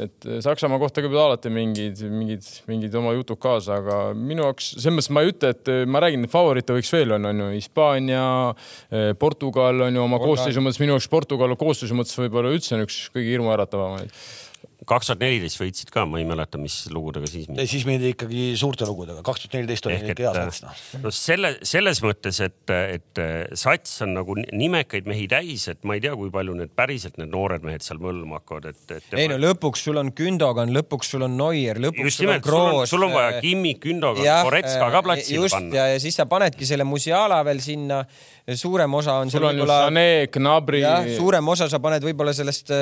et eh, Saksamaa kohta käivad alati mingid, mingid, mingid oma jutud kaasa, aga minu jaoks selles mõttes ma ei ütle, et eh, ma räägin, et favoriite võiks veel on, on ju Hispaania, eh, Portugal on ju oma koosseisu mõttes, minu jaoks Portugal koosseisu mõttes võib-olla üldse on üks kõige hirmuäratavamaid. Kaks tuhat neliteist võitsid ka, ma ei mäleta, mis lugudega siis siis mindi ikkagi suurte lugudega, kaks tuhat neliteist oli ikka hea sats noh. no selle, selles mõttes, et, et sats on nagu nimekaid mehi täis, et ma ei tea, kui palju need päriselt need noored mehed seal mõlma hakkavad, et, et. ei no lõpuks sul on Gündogan, lõpuks sul on Neuer, lõpuks just nimelt, sul on, sul on vaja Kimmi, Gündogan, Goretska ka platsile just, panna. ja, ja siis sa panedki selle Musiala veel sinna suurem osa on sul on ju Sané, Gnabry. suurem osa sa paned võib-olla sellest,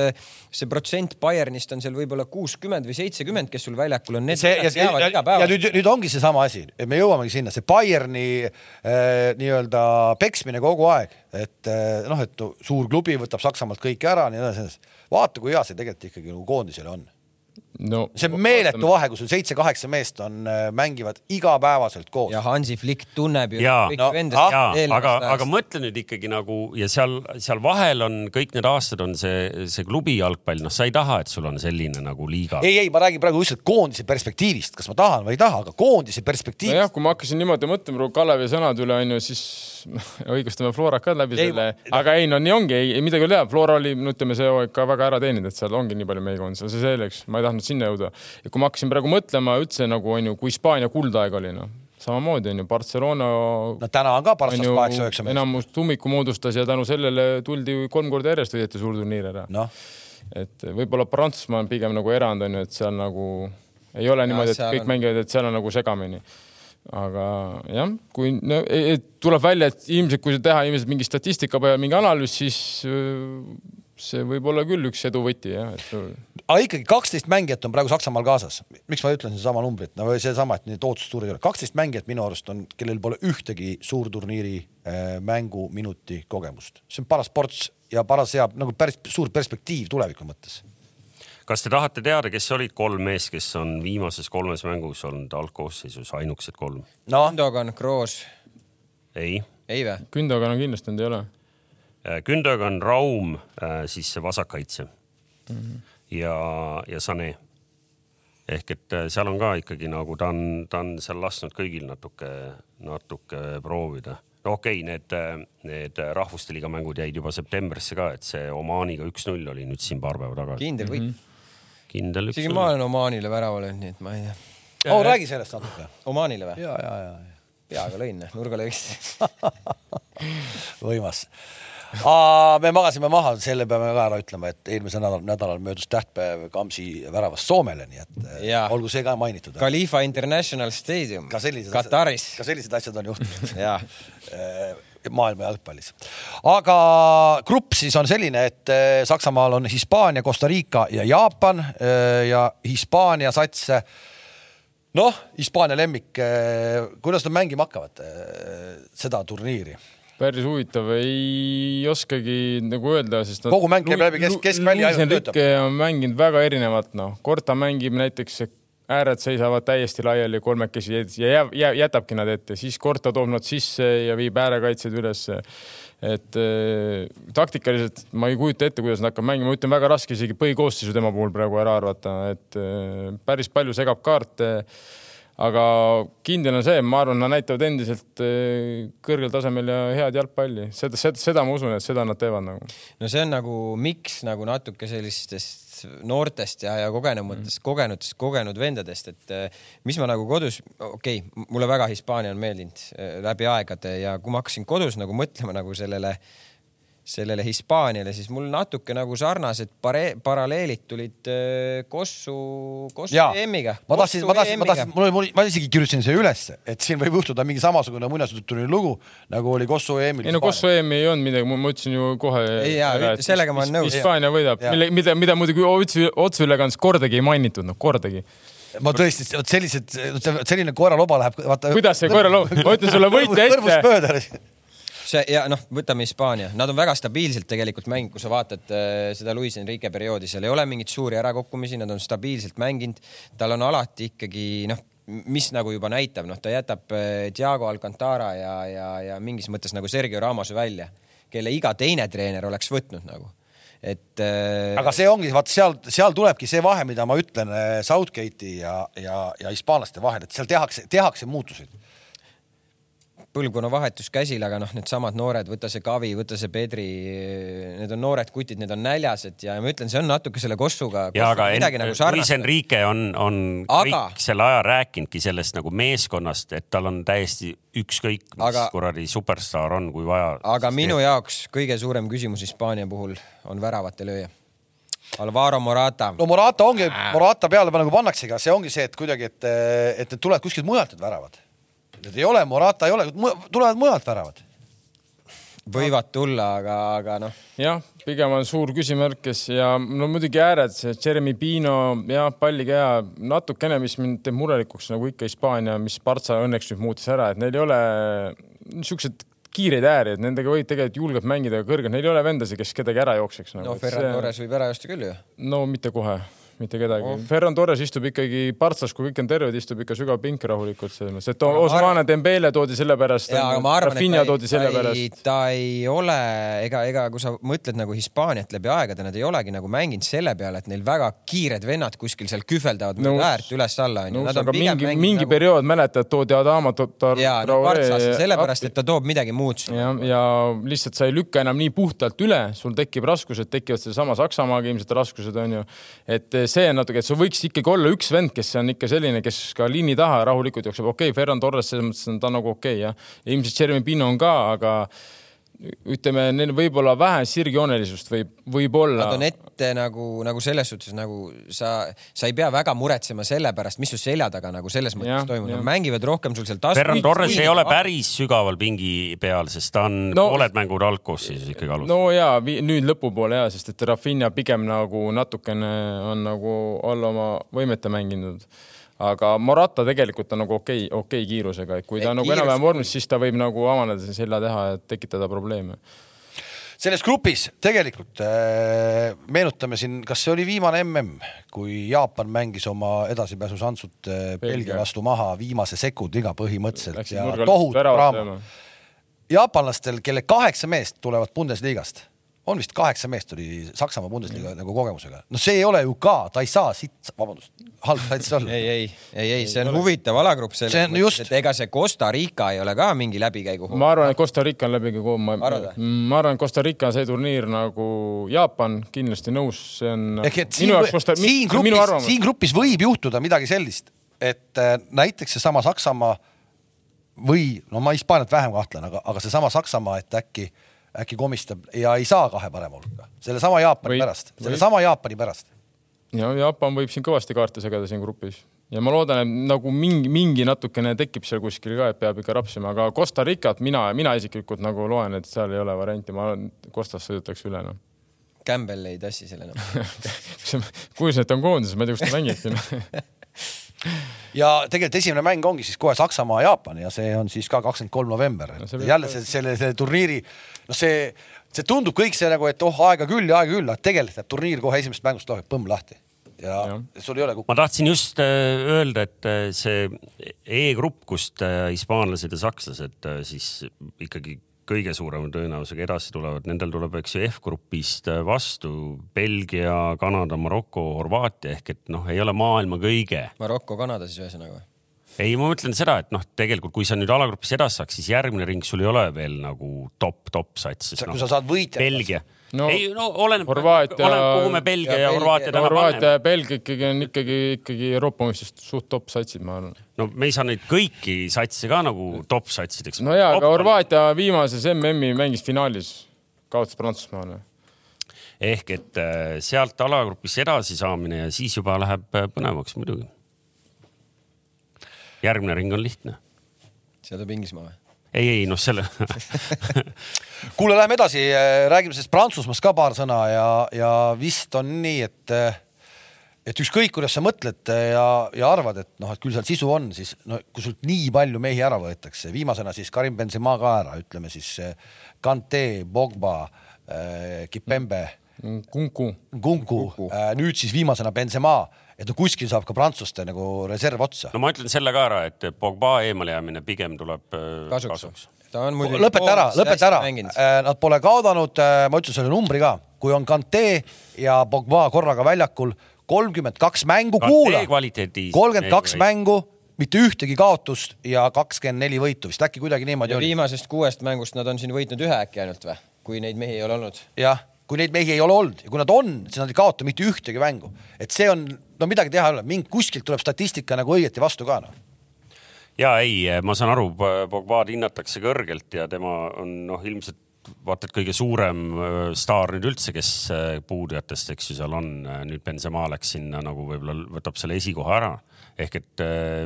see protsent Bayernist on seal võib-olla kuuskümmend või seitsekümmend, kes sul väljakul on. see ja, ja, ja, ja nüüd, nüüd ongi seesama asi, et me jõuamegi sinna, see Bayerni äh, nii-öelda peksmine kogu aeg, et äh, noh, et suur klubi võtab Saksamaalt kõike ära, nii edasi. vaata, kui hea see tegelikult ikkagi nagu koondisele on no see on meeletu vahe, kui sul seitse-kaheksa meest on, äh, mängivad igapäevaselt koos. ja Hansi Flick tunneb ju ja, kõiki no, vendasid. aga, aga mõtle nüüd ikkagi nagu ja seal, seal vahel on kõik need aastad on see, see klubi jalgpall, noh, sa ei taha, et sul on selline nagu liiga. ei, ei, ma räägin praegu lihtsalt koondise perspektiivist, kas ma tahan või ei taha, aga koondise perspektiivist. nojah, kui ma hakkasin niimoodi mõtlema Kalevi sõnade üle onju, siis õigustame Florat ka läbi ei, selle, aga ei no nii ongi, ei midagi ei ole teha, Flora oli, no ütleme, see hooaeg ka väga ära teeninud, et seal ongi nii palju mehi koondisel, see selleks, ma ei tahtnud sinna jõuda. ja kui ma hakkasin praegu mõtlema üldse nagu onju, kui Hispaania kuldaeg oli noh, samamoodi onju, Barcelona. no täna on ka Barcelonas kaheksa-üheksa enamus ummiku moodustas ja tänu sellele tuldi kolm korda järjest võideti suurturniir ära no.. et võib-olla Prantsusmaa on pigem nagu erand onju, et seal nagu ei ole ja, niimoodi, et kõik on... mängivad, et seal on nagu segamini aga jah, kui no, tuleb välja, et ilmselt kui teha ilmselt mingi statistika põhjal mingi analüüs, siis see võib olla küll üks edu võti jah et.... aga ikkagi kaksteist mängijat on praegu Saksamaal kaasas. miks ma ütlen sedasama numbrit, no seesama, et need ootused suured ei ole. kaksteist mängijat minu arust on, kellel pole ühtegi suurturniiri äh, mänguminuti kogemust. see on paras ports ja paras hea nagu päris suur perspektiiv tuleviku mõttes kas te tahate teada, kes olid kolm meest, kes on viimases kolmes mängus olnud algkoosseisus, ainukesed kolm no.? Gündogan, Kroos. ei. ei või? Gündogan on kindlasti olnud, ei ole. Äh, Gündogan, Raum, äh, siis see vasakkaitse mm -hmm. ja, ja Sané. ehk et äh, seal on ka ikkagi nagu ta on, ta on seal lasknud kõigil natuke, natuke proovida no okei okay,, need, need rahvuste liiga mängud jäid juba septembrisse ka, et see Omaaniga üks-null oli nüüd siin paar päeva tagasi. kindel võit mm. -hmm kindel üks. isegi ma olen Omaanile värava löönud, nii et ma ei tea oh,. räägi sellest natuke. Omaanile või? ja, ja, ja. peaga lõin nurgalöögist võimas. Me magasime maha, selle peame ka ära ütlema, et eelmisel nädalal, nädalal möödus tähtpäev Kamsi väravast Soomele, nii et eh, ja. olgu see ka mainitud. Khalifa International Stadium Kataris. ka sellised asjad on juhtunud eh, maailma jalgpallis. aga grupp siis on selline, et eh, Saksamaal on Hispaania, Costa Rica ja Jaapan ja Hispaania sats. noh, Hispaania lemmik, kuidas nad mängima hakkavad seda turniiri? Päris huvitav, ei oskagi nagu öelda, sest kogu mäng käib läbi kesk, keskvälja ainult töötab. on mänginud väga erinevalt, noh, Korta mängib näiteks ääred seisavad täiesti laiali kolmekesi ja jääb, jätabki nad ette, siis Korta toob nad sisse ja viib äärekaitsjad ülesse. et äh, taktikaliselt ma ei kujuta ette, kuidas nad hakkavad mängima, ma ütlen väga raske isegi põhikoosseisu tema puhul praegu ära arvata, et äh, päris palju segab kaarte aga kindel on see, ma arvan, nad näitavad endiselt äh, kõrgel tasemel ja head jalgpalli, seda, seda, seda ma usun, et seda nad teevad nagu. no see on nagu miks nagu natuke sellistest noortest ja, ja kogenumatest mm., kogenutest, kogenud vendadest, et eh, mis ma nagu kodus, okei okay,, mulle väga Hispaania on meeldinud eh, läbi aegade ja kui ma hakkasin kodus nagu mõtlema nagu sellele äh, sellele Hispaaniale, siis mul natuke nagu sarnased pare, paralleelid tulid äh, Kossu, Kossu EM-iga. ma tahtsin, ma tahtsin, ma tahtsin, mul oli, ma isegi kirjutasin selle ülesse, et siin võib juhtuda mingi samasugune muinasjutuline lugu nagu oli Kossu EM-il. ei no Kossu EM ei olnud midagi, ma ütlesin ju kohe. sellega ma olen nõus. Hispaania võidab, mille, mida, mida muidugi otseülekandes kordagi ei mainitud, noh kordagi ma tõesti, vot sellised, selline koeraloba läheb, vaata. kuidas see koeraloba, ma ütlen sulle võite ette. See ja noh, võtame Hispaania, nad on väga stabiilselt tegelikult mänginud, kui sa vaatad äh, seda Luis Enrique perioodi, seal ei ole mingeid suuri ärakukkumisi, nad on stabiilselt mänginud. tal on alati ikkagi noh, mis nagu juba näitab, noh, ta jätab äh, Diego Alcantara ja, ja, ja mingis mõttes nagu Sergio Ramose välja, kelle iga teine treener oleks võtnud nagu. Et äh.... aga see ongi, vaat seal, seal tulebki see vahe, mida ma ütlen äh, Southgate'i ja, ja, ja hispaanlaste vahel, et seal tehakse, tehakse muutuseid põlvkonnavahetus käsil, aga noh, needsamad noored, võta see Kavi, võta see Pedri, need on noored kutid, need on näljased ja ma ütlen, see on natuke selle Kossuga. ja aga en, nagu Luis Enrique on, on aga... kõik selle aja rääkinudki sellest nagu meeskonnast, et tal on täiesti ükskõik, mis aga... kuradi superstaar on, kui vaja. aga minu teeb. jaoks kõige suurem küsimus Hispaania puhul on väravate lööja Alvaro Morata. no Morata ongi, Morata peale nagu pannaksegi, see ongi see, et kuidagi, et, et need tulevad kuskilt mujalt need väravad Need ei ole, Morata ei ole, tulevad mujalt väravad. võivad tulla, aga, aga noh. jah, pigem on suur küsimärk, kes ja no muidugi ääred, see Jeremy Pino, jah, palliga hea, natukene, mis mind teeb murelikuks nagu ikka Hispaania, mis Partsa õnneks nüüd muutis ära, et neil ei ole niisugused kiireid ääri, et nendega võid tegelikult julgelt mängida kõrgelt, neil ei ole vendasid, kes kedagi ära jookseks nagu.. no Ferran see... Torres võib ära joosta küll ju. no mitte kohe mitte kedagi oh.. Ferran Torres istub ikkagi partsas, kui kõik on terved, istub ikka sügav pink rahulikult selles mõttes, et Osmane Dembele toodi sellepärast. Rafinha toodi sellepärast. ta ei ole, ega, ega kui sa mõtled nagu Hispaaniat läbi aegade, nad ei olegi nagu mänginud selle peale, et neil väga kiired vennad kuskil seal kühveldavad no, äärt üles-alla onju. aga mingi, mingi nagu... periood mäletad, toodi Adama. jaa, no partsasse sellepärast, et ta toob midagi muud. ja, ja lihtsalt sa ei lükka enam nii puhtalt üle, sul tekib raskused, tekivad sellesama Saksamaaga ilmselt raskused onju. et see on natuke, et sul võiks ikkagi olla üks vend, kes on ikka selline, kes ka liini taha rahulikult jookseb, okei okay,, Ferran Torres selles mõttes on ta nagu okei okay, jah. ilmselt Jeremy Pino on ka, aga ütleme, neil võib olla vähe sirgjoonelisust võib, võib-olla. Nad on ette nagu, nagu selles suhtes nagu sa, sa ei pea väga muretsema selle pärast, mis su selja taga nagu selles mõttes toimub, nad mängivad rohkem sul seal tasku. Ferran Torres ei ole päris sügaval pingi peal, sest ta on no, pooled mängud algkoosseisus ikkagi alustas. no ja nüüd lõpupoole ja, sest et Rafinha pigem nagu natukene on nagu alla oma võimete mänginud aga Morata tegelikult on nagu okei okay,, okei okay kiirusega, et kui ta on nagu enam-vähem vormis, siis ta võib nagu avaneda selja teha ja tekitada probleeme. Selles grupis tegelikult äh, meenutame siin, kas see oli viimane mm, kui Jaapan mängis oma edasipääsušansut äh, Belgia vastu maha viimase sekundiga põhimõtteliselt Läksid ja tohutu draama. jaapanlastel, kelle kaheksa meest tulevad Bundesliga-st on vist kaheksa meest tuli Saksamaa Bundesliga nagu kogemusega. no see ei ole ju ka, ta ei saa siit, vabandust, halb sats olla. ei, ei, ei, ei, see on huvitav alagrupp selles mõttes, et ega see Costa Rica ei ole ka mingi läbikäigu. ma arvan, et Costa Rica on läbikäigu, ma, ma arvan, et Costa Rica on see turniir nagu Jaapan kindlasti nõus, see on. ehk et siin, Costa, siin grupis, siin grupis võib juhtuda midagi sellist, et äh, näiteks seesama Saksamaa või no ma Hispaaniat vähem kahtlen, aga, aga seesama Saksamaa, et äkki äh, äkki komistab ja ei saa kahe parema hulka, sellesama Jaapani või, pärast, sellesama Jaapani pärast. ja Jaapan võib siin kõvasti kaarte segada siin grupis ja ma loodan, et nagu mingi, mingi natukene tekib seal kuskil ka, et peab ikka rapsima, aga Costa Ricat mina, mina isiklikult nagu loen, et seal ei ole varianti, ma Costas sõidutaks üle noh. Campbell ei tassi selle enam et ta on koondises, ma ei tea, kus ta mängib siin ja tegelikult esimene mäng ongi siis kohe Saksamaa, Jaapan ja see on siis ka kakskümmend kolm november no,. jälle see, selle, selle turniiri, noh, see, see tundub kõik see nagu, et oh, aega küll ja aega küll, aga tegelikult läheb turniir kohe esimesest mängust lahti, põmm lahti ja, ja. sul ei ole kukku. ma tahtsin just äh, öelda, et äh, see E-grupp, kust äh, hispaanlased ja sakslased siis ikkagi kõige suurema tõenäosusega edasi tulevad, nendel tuleb, eks ju, F-grupist vastu Belgia, Kanada, Maroko, Horvaatia ehk et noh, ei ole maailma kõige. Maroko, Kanada siis ühesõnaga või? Ei, ma mõtlen seda, et noh, tegelikult kui sa nüüd alagrupis edasi saaks, siis järgmine ring sul ei ole veel nagu top, top sats. kui no, sa saad võitjat. Belgia no, ei no oleneb, oleneb, kuhu me Belgia ja, ja Horvaatia täna paneme. Horvaatia ja Belgia ikkagi on ikkagi, ikkagi Euroopa mõistes suht top satsid, ma arvan. no me ei saa neid kõiki satse ka nagu top satsideks. no ja, aga Horvaatia viimases MM-i mängis finaalis, kaotas Prantsusmaale. ehk et äh, sealt alagrupis edasi saamine ja siis juba läheb äh, põnevaks muidugi. Järgmine ring on lihtne. see tuleb Inglismaa või? ei, ei noh, selle kuule, läheme edasi, räägime sellest Prantsusmaast ka paar sõna ja, ja vist on nii, et et ükskõik, kuidas sa mõtled ja, ja arvad, et noh, et küll seal sisu on, siis no kui sult nii palju mehi ära võetakse, viimasena siis Karim Benzema ka ära, ütleme siis Kante, Pogba äh,, Kipembe. Kunku. Kunku, äh, nüüd siis viimasena Benzema et no kuskil saab ka prantslaste nagu reserv otsa. no ma ütlen selle ka ära, et Pogba eemalejäämine pigem tuleb äh, kasuks, kasuks.. lõpeta ära, lõpeta ära, äh, nad pole kaotanud, äh, ma ütlen selle numbri ka, kui on Kante ja Pogba korraga väljakul, kolmkümmend kaks mängu, kuula, kolmkümmend kaks mängu, mitte ühtegi kaotust ja kakskümmend neli võitu. Vist äkki kuidagi niimoodi oli. viimasest kuuest mängust nad on siin võitnud ühe äkki ainult või, kui neid mehi ei ole olnud? jah, kui neid mehi ei ole olnud ja kui nad on, siis nad ei kaota mitte ühtegi mängu, et see on, no midagi teha ei ole, mingi kuskilt tuleb statistika nagu õieti vastu ka noh ja ei, ma saan aru, Pogba'd hinnatakse kõrgelt ja tema on noh, ilmselt vaata et kõige suurem äh, staar nüüd üldse, kes äh, puudujatest, eks ju, seal on. Äh, nüüd Benzema läks sinna nagu võib-olla võtab selle esikoha ära. ehk et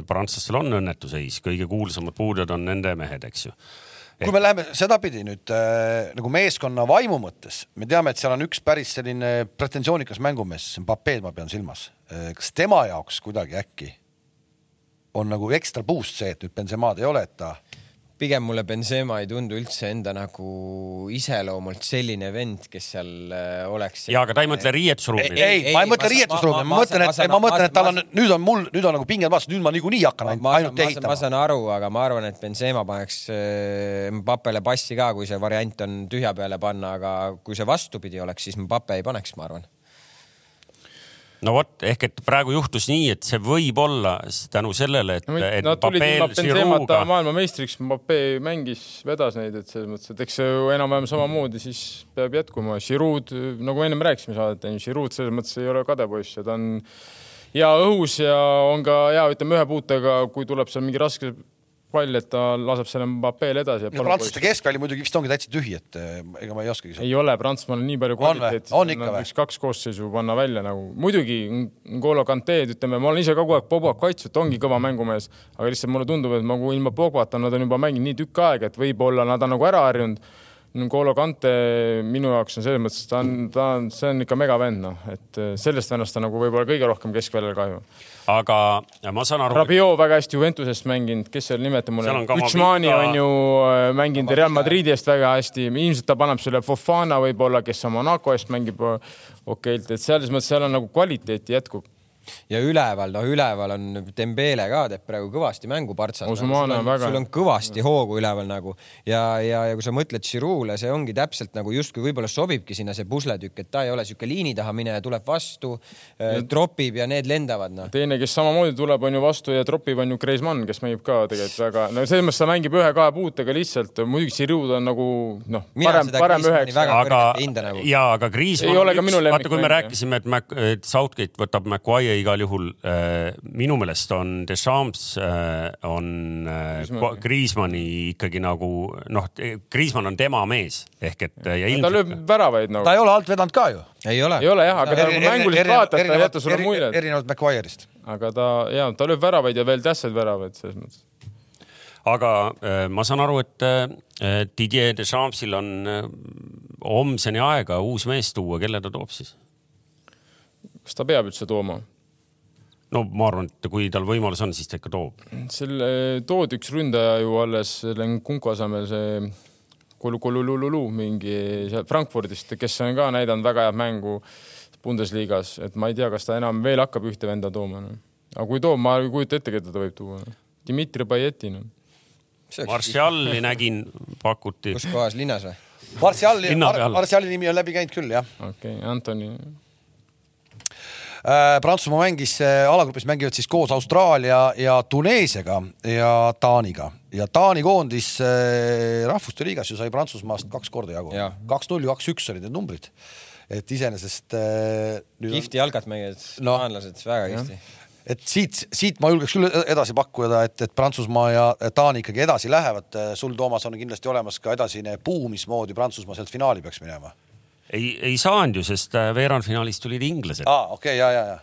prantslastel on õnnetuseis, kõige kuulsamad puudujad on nende mehed, eks ju kui me läheme sedapidi nüüd äh, nagu meeskonna vaimu mõttes, me teame, et seal on üks päris selline pretensioonikas mängumees, Mbapped ma pean silmas. kas tema jaoks kuidagi äkki on nagu ekstra boost see, et nüüd Benzema'd ei ole, et ta pigem mulle Benzema ei tundu üldse enda nagu iseloomult selline vend, kes seal äh, oleks. ja aga ta ei mõtle riietusruumi. ei, ei, ma ei mõtle riietusruumi, ma mõtlen, et ma mõtlen, et tal on, nüüd on mul, nüüd on nagu pinged vastas, nüüd ma niikuinii hakkan ainult, ainult ehitama. ma saan aru, aga ma arvan, et Benzema paneks äh, Mbappele passi ka, kui see variant on tühja peale panna, aga kui see vastupidi oleks, siis Mbappe ei paneks, ma arvan no vot, ehk et praegu juhtus nii, et see võib olla tänu sellele, et no,. Nad tulid ilma Benzemata maailmameistriks, Mbappe mängis, vedas neid, et selles mõttes, et eks see ju enam-vähem samamoodi siis peab jätkuma. Giroud, nagu ennem rääkisime saadet, Giroud selles mõttes ei ole kade poiss ja ta on hea õhus ja on ka hea, ütleme ühe puutega, kui tuleb seal mingi raske pall, et ta laseb selle Mbappele edasi. prantslaste keskväli muidugi vist ongi täitsa tühi, et eh, ega ma ei oskagi. ei ole, Prantsusmaal on nii palju kvaliteeti. on ikka või? kaks koosseisu panna välja nagu, muidugi N'Golo Kanteed, ütleme, ma olen ise kogu aeg Pogbat kaitsnud, ongi kõva mängumees, aga lihtsalt mulle tundub, et nagu ilma Pogbata nad on juba mänginud nii tükk aega, et võib-olla nad on nagu ära harjunud N'Golo Kante minu jaoks on selles mõttes, ta on, ta on, see on ikka megavend, noh, et eh, sellest vennast on nagu võib-olla kõige rohkem keskväljal kahju. aga ma saan aru. Rabiot väga hästi Juventusest mänginud, kes seal nimetab mulle, Kutsmani on ju eh, mänginud Real Madridi eest väga hästi, ilmselt ta paneb selle Fofana võib-olla, kes Monaco eest mängib okeilt, et selles mõttes seal on nagu kvaliteeti jätkub ja üleval, noh, üleval on Dembele ka teeb praegu kõvasti mängu Partsas. sul on, väga... sul on kõvasti hoogu üleval nagu ja, ja, ja kui sa mõtled Giroud'le, see ongi täpselt nagu justkui võib-olla sobibki sinna see pusletükk, et ta ei ole sihuke liini taha mineja, tuleb vastu äh,, tropib ja need lendavad noh. teine, kes samamoodi tuleb, on ju vastu ja tropib, on ju Kreismann, kes mängib ka tegelikult väga, no selles mõttes ta mängib ühe-kahe puutega lihtsalt, muidugi Giroud on nagu noh, parem, parem üheks. aga, nagu. ja aga Kriismann, vaata, kui me rääkisime, et Southgate võtab Maguire igal juhul äh, minu meelest on Deschamps äh, on äh, Kriismanni ikkagi nagu noh, Kriismann on tema mees ehk et ja ilmselt. ta lööb väravaid nagu. ta ei ole alt vedanud ka ju. ei ole. ei ole jah, aga ta nagu mänguliselt vaatad, ta ei jäta sulle muljet. erinevalt McGuire'ist. aga ta ja ta lööb väravaid ja veel tähtsaid väravaid selles mõttes aga äh, ma saan aru, et äh, Didier Deschampsil on äh, homseni aega uus mees tuua, kelle ta toob siis? kas ta peab üldse tooma? No ma arvan, et kui tal võimalus on, siis ta ikka toob. selle toodi üks ründaja ju alles selle Nkunku asemel see Kululululu mingi seal Frankfurdist, kes on ka näidanud väga head mängu Bundesliga-s, et ma ei tea, kas ta enam veel hakkab ühte venda tooma no.. aga kui toob, ma ei kujuta ette, keda ta võib tuua no.. Dmitri Pajeti no.. Martiali nägin, pakuti. kus kohas, linnas või? Martiali, Martiali nimi on läbi käinud küll, jah. okei okay,, Antoni Prantsusmaa mängis, äh, alagrupis mängivad siis koos Austraalia ja Tuneesiaga ja Taaniga ja Taani koondis äh, rahvuste liigas ju sai Prantsusmaast kaks korda jagu. kaks-null ja kaks-üks olid need numbrid. et iseenesest. kihvti jalgat mängivad no, taanlased, väga kihvti et siit, siit ma julgeks küll edasi pakkuda, et, et Prantsusmaa ja Taani ikkagi edasi lähevad. sul, Toomas, on kindlasti olemas ka edasine puu, mismoodi Prantsusmaa sealt finaali peaks minema ei, ei saanud ju, sest äh, veerandfinaalis tulid inglased. aa, okei okay,, ja, ja, ja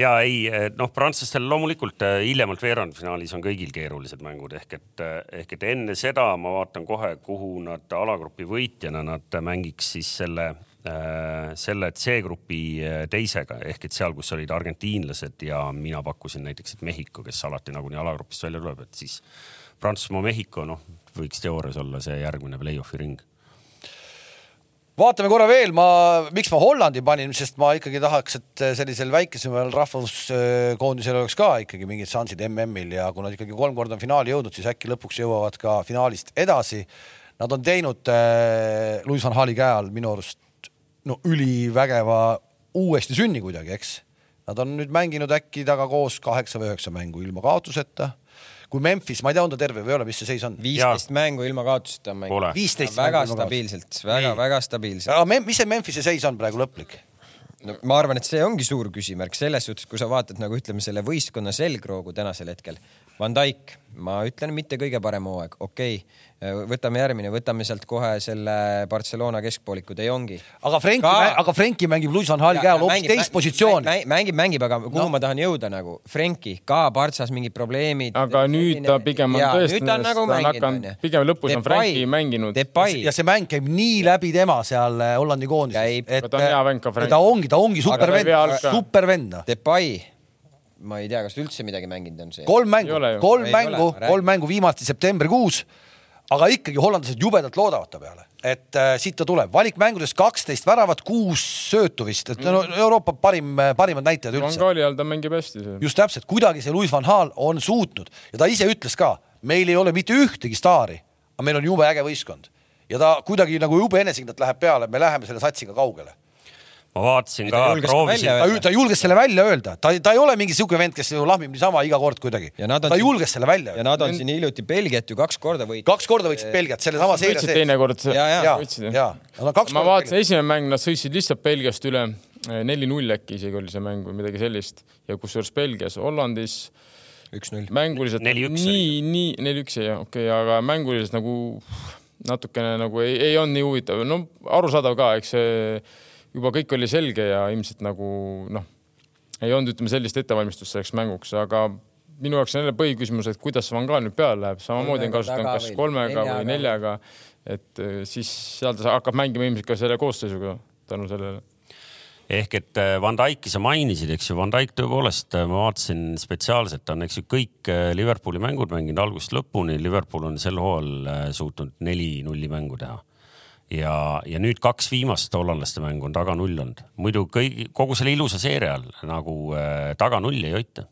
ja ei, noh, prantslastel loomulikult äh, hiljemalt veerandfinaalis on kõigil keerulised mängud ehk et, äh, ehk et enne seda ma vaatan kohe, kuhu nad alagrupi võitjana nad mängiks siis selle äh,, selle C-grupi teisega ehk et seal, kus olid argentiinlased ja mina pakkusin näiteks, et Mehhiko, kes alati nagunii alagrupist välja tuleb, et siis Prantsusmaa, Mehhiko, noh, võiks teoorias olla see järgmine play-off'i ring vaatame korra veel, ma, miks ma Hollandi panin, sest ma ikkagi tahaks, et sellisel väikesemal rahvuskoondisel oleks ka ikkagi mingid šansid MM-il ja kui nad ikkagi kolm korda on finaali jõudnud, siis äkki lõpuks jõuavad ka finaalist edasi. Nad on teinud äh, Louis van Hali käe all minu arust no ülivägeva uuesti sünni kuidagi, eks. Nad on nüüd mänginud äkki taga koos kaheksa või üheksa mängu ilma kaotuseta kui Memphis, ma ei tea, on ta terve või ei ole, mis see seis on? viisteist mängu ilma kaotuseta on mänginud. viisteist väga stabiilselt, väga-väga stabiilselt. aga mis see Memphise seis on praegu lõplik? no ma arvan, et see ongi suur küsimärk selles suhtes, kui sa vaatad nagu ütleme selle võistkonna selgroogu tänasel hetkel. Van Dijk, ma ütlen, mitte kõige parem hooaeg, okei okay võtame järgmine, võtame sealt kohe selle Barcelona keskpooliku De Jongi. aga Frenki ka..., aga Frenki mängib Luis van Hali käel hoopis teist positsiooni. mängib, mängib, aga kuhu no. ma tahan jõuda nagu, Frenki ka Partsas mingid probleemid. aga nüüd ta pigem on tõesti, ta on nagu mänginud, pigem lõpus on Frenki mänginud. ja see mäng käib nii läbi tema seal äh, Hollandi koondises. et ta on hea vend ka Frenk. ta ongi, ta ongi supervend, supervend. Noh. Depay ma ei tea, kas ta üldse midagi mänginud on see. kolm mängu, kolm mängu, kolm mängu viimati septembrikuus aga ikkagi hollandlased jubedalt loodavad ta peale, et äh, siit ta tuleb, valikmängudest kaksteist väravat, kuus söötu vist, et no Euroopa parim, parimad näitajad üldse. Van Gaali all ta mängib hästi. just täpselt, kuidagi see Louis van Gaal on suutnud. Ja ta ise ütles ka, meil ei ole mitte ühtegi staari, aga meil on jube äge võistkond. Ja ta kuidagi nagu jube enesekindlalt läheb peale, me läheme selle satsiga kaugele ma vaatasin ka, proovisin. ta, ta julges selle välja öelda, ta, ta ei ole mingi siuke vend, kes lahmib niisama iga kord kuidagi. ta siin, julges selle välja öelda. ja nad on siin hiljuti Belgiat ju kaks korda võitnud. kaks korda võitsid Belgiat sellesama seire sees. teinekord. ja, ja, ja, ja. Ma vaatasin, esimene mäng nad sõitsid lihtsalt Belgiast üle, neli-null äkki isegi oli see mäng või midagi sellist ja kusjuures Belgias, Hollandis üks-null. mänguliselt nii, nii neli-üks jah, okei okay,, aga mänguliselt nagu natukene nagu ei, ei olnud nii huvitav, no arusaadav ka, eks see juba kõik oli selge ja ilmselt nagu noh, ei olnud, ütleme sellist ettevalmistust selleks mänguks, aga minu jaoks on jälle põhiküsimus, et kuidas Van Gaal nüüd peale läheb, samamoodi on kasutanud kas kolmega neljaga. või neljaga, et eh, siis seal ta hakkab mängima ilmselt ka selle koosseisuga tänu sellele. Ehk et eh, Van Dyke'i sa mainisid, eks ju, Van Dyke tõepoolest, eh, ma vaatasin spetsiaalselt, on, eks ju, kõik Liverpooli mängud mänginud algusest lõpuni. Liverpool on sel hooajal suutnud neli-nulli mängu teha ja, ja nüüd kaks viimast hollandlaste mängu on taga null olnud. muidu kõigi, kogu selle ilusa seeria all nagu äh, taga nulli ei hoita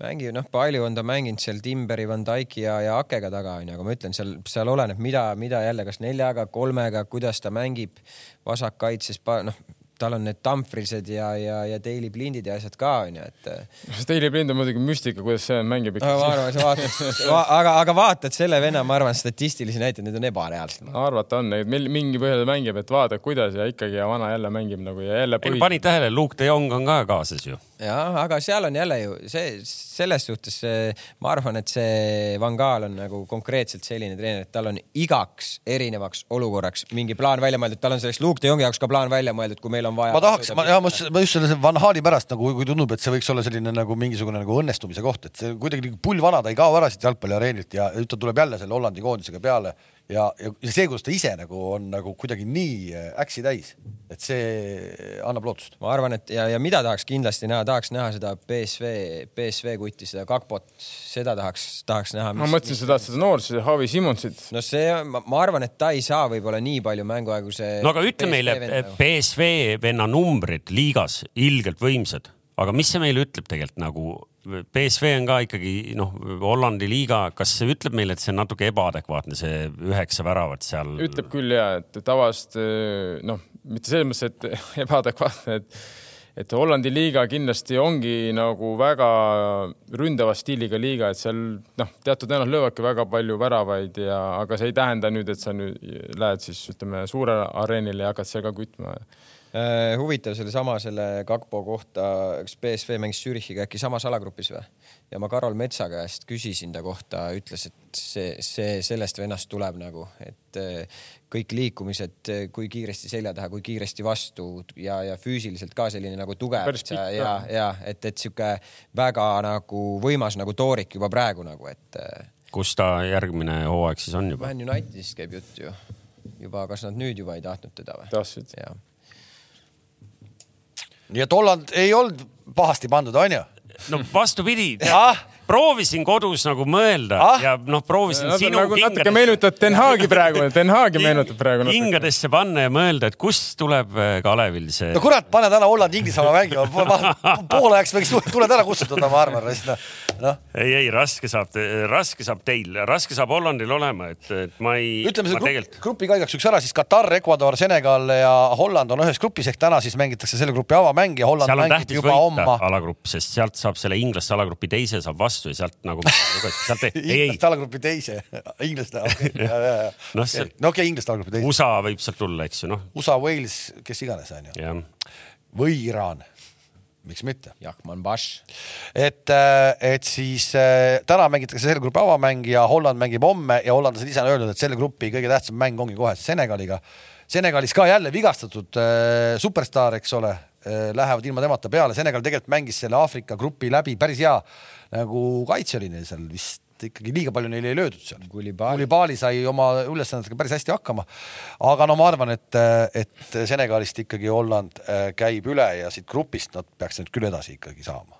mängib, noh, palju on ta mänginud seal Timberi, Van Dyke'i ja, ja Akega taga onju, aga ma ütlen, seal, seal oleneb, mida, mida jälle, kas neljaga, kolmega, kuidas ta mängib vasakkaitses, noh tal on need Dumfriesed ja, ja, ja Daily Blindid ja asjad ka onju, et. Äh, Daily Blind on muidugi müstika, kuidas see mängib ikka. ma arvan, sa vaatad va, aga, aga vaatad selle venna, ma arvan, statistilisi näiteid, need on ebareaalsed. arvata on, meil mingi põhjal mängib, et vaatad, kuidas ja ikkagi ja vana jälle mängib nagu ja jälle. panid tähele, Luke de Jong on ka kaasas ju jah, aga seal on jälle ju see, selles suhtes ma arvan, et see Van Gaal on nagu konkreetselt selline treener, et tal on igaks erinevaks olukorraks mingi plaan välja mõeldud, tal on selleks Luke de Jongi jaoks ka plaan välja mõeldud, kui meil on vaja. ma tahaks, ma, ja, ma just selle Van Haali pärast nagu, kui tundub, et see võiks olla selline nagu mingisugune nagu õnnestumise koht, et see kuidagi pull vana, ta ei kao ära siit jalgpalliareenilt ja nüüd ta tuleb jälle selle Hollandi koondisega peale ja, ja see, kuidas ta ise nagu on nagu kuidagi nii äh, äksi täis, et see annab lootust. ma arvan, et ja, ja mida tahaks kindlasti näha, tahaks näha seda BSV, BSV kuti, seda Kakpot, seda tahaks, tahaks näha. ma mõtlesin seda, seda noort, seda Javi Simonsit. no see, ma arvan, et ta ei saa võib-olla nii palju mänguaegu see. no aga ütle meile, BSV venna numbrid liigas ilgelt võimsad, aga mis see meile ütleb tegelikult nagu BSV on ka ikkagi noh, Hollandi liiga, kas see ütleb meile, et see on natuke ebaadekvaatne, see üheksa väravat seal? ütleb küll ja, et tavaliselt noh, mitte selles mõttes, et ebaadekvaatne, et et Hollandi liiga kindlasti ongi nagu väga ründava stiiliga liiga, et seal noh, teatud vennad löövadki väga palju väravaid ja, aga see ei tähenda nüüd, et sa nüüd lähed siis ütleme suurele areenile ja hakkad seal ka kütma huvitav sellesama selle Kakpo kohta, kas BSV mängis Zürichiga äkki samas alagrupis või? ja ma Karol Metsa käest küsisin ta kohta, ütles, et see, see sellest vennast tuleb nagu, et äh, kõik liikumised, äh, kui kiiresti selja taha, kui kiiresti vastu ja, ja füüsiliselt ka selline nagu tugev ja, ja, ja et, et sihuke väga nagu võimas nagu toorik juba praegu nagu, et. kus ta järgmine hooaeg siis on juba? Man Unitedist käib jutt ju juba, kas nad nüüd juba ei tahtnud teda või? tahtsid? Nii et Holland ei olnud pahasti pandud, onju? no vastupidi. Proovisin kodus nagu mõelda ah? ja noh, proovisin no, sinu nagu natuke meenutad Den Haagi praegu, Den Haagi meenutab praegu. hingadesse panna ja mõelda, et kust tuleb äh, Kalevil see. no kurat, pane täna Holland-Inglismaa mängima, poolajaks võiks tuled ära kustutada, ma arvan, noh. ei, ei raske saab, raske saab teil, raske saab Hollandil olema, et, et ma ei. ütleme selle tegelikult... grupi ka igaks juhuks ära, siis Katar, Ecuador, Senegal ja Holland on ühes grupis ehk täna siis mängitakse selle grupi avamäng ja Holland mängib juba oma. alagrupp, sest sealt saab selle inglaste alagrupi teise saab vastu ja sealt nagu sealt ei, ei. inglaste alagrupi teise, inglaste, ja, ja, ja. no okei okay,, inglaste alagrupi teise. USA võib sealt tulla, eks ju, noh. USA, Wales, kes iganes on ju. või Iraan miks mitte. Jahman Bash. et, äh, et siis äh, täna mängitakse selle grupi avamäng ja Holland mängib homme ja hollandlased ise on öelnud, et selle grupi kõige tähtsam mäng ongi kohe Senegaliga. Senegalis ka jälle vigastatud äh, superstaar, eks ole lähevad ilma temata peale. Senegal tegelikult mängis selle Aafrika grupi läbi päris hea nagu kaitse oli neil seal vist ikkagi liiga palju neile ei löödud seal. Kulibali sai oma ülesannetega päris hästi hakkama. aga no ma arvan, et, et Senegalist ikkagi Holland äh, käib üle ja siit grupist nad peaks nüüd küll edasi ikkagi saama.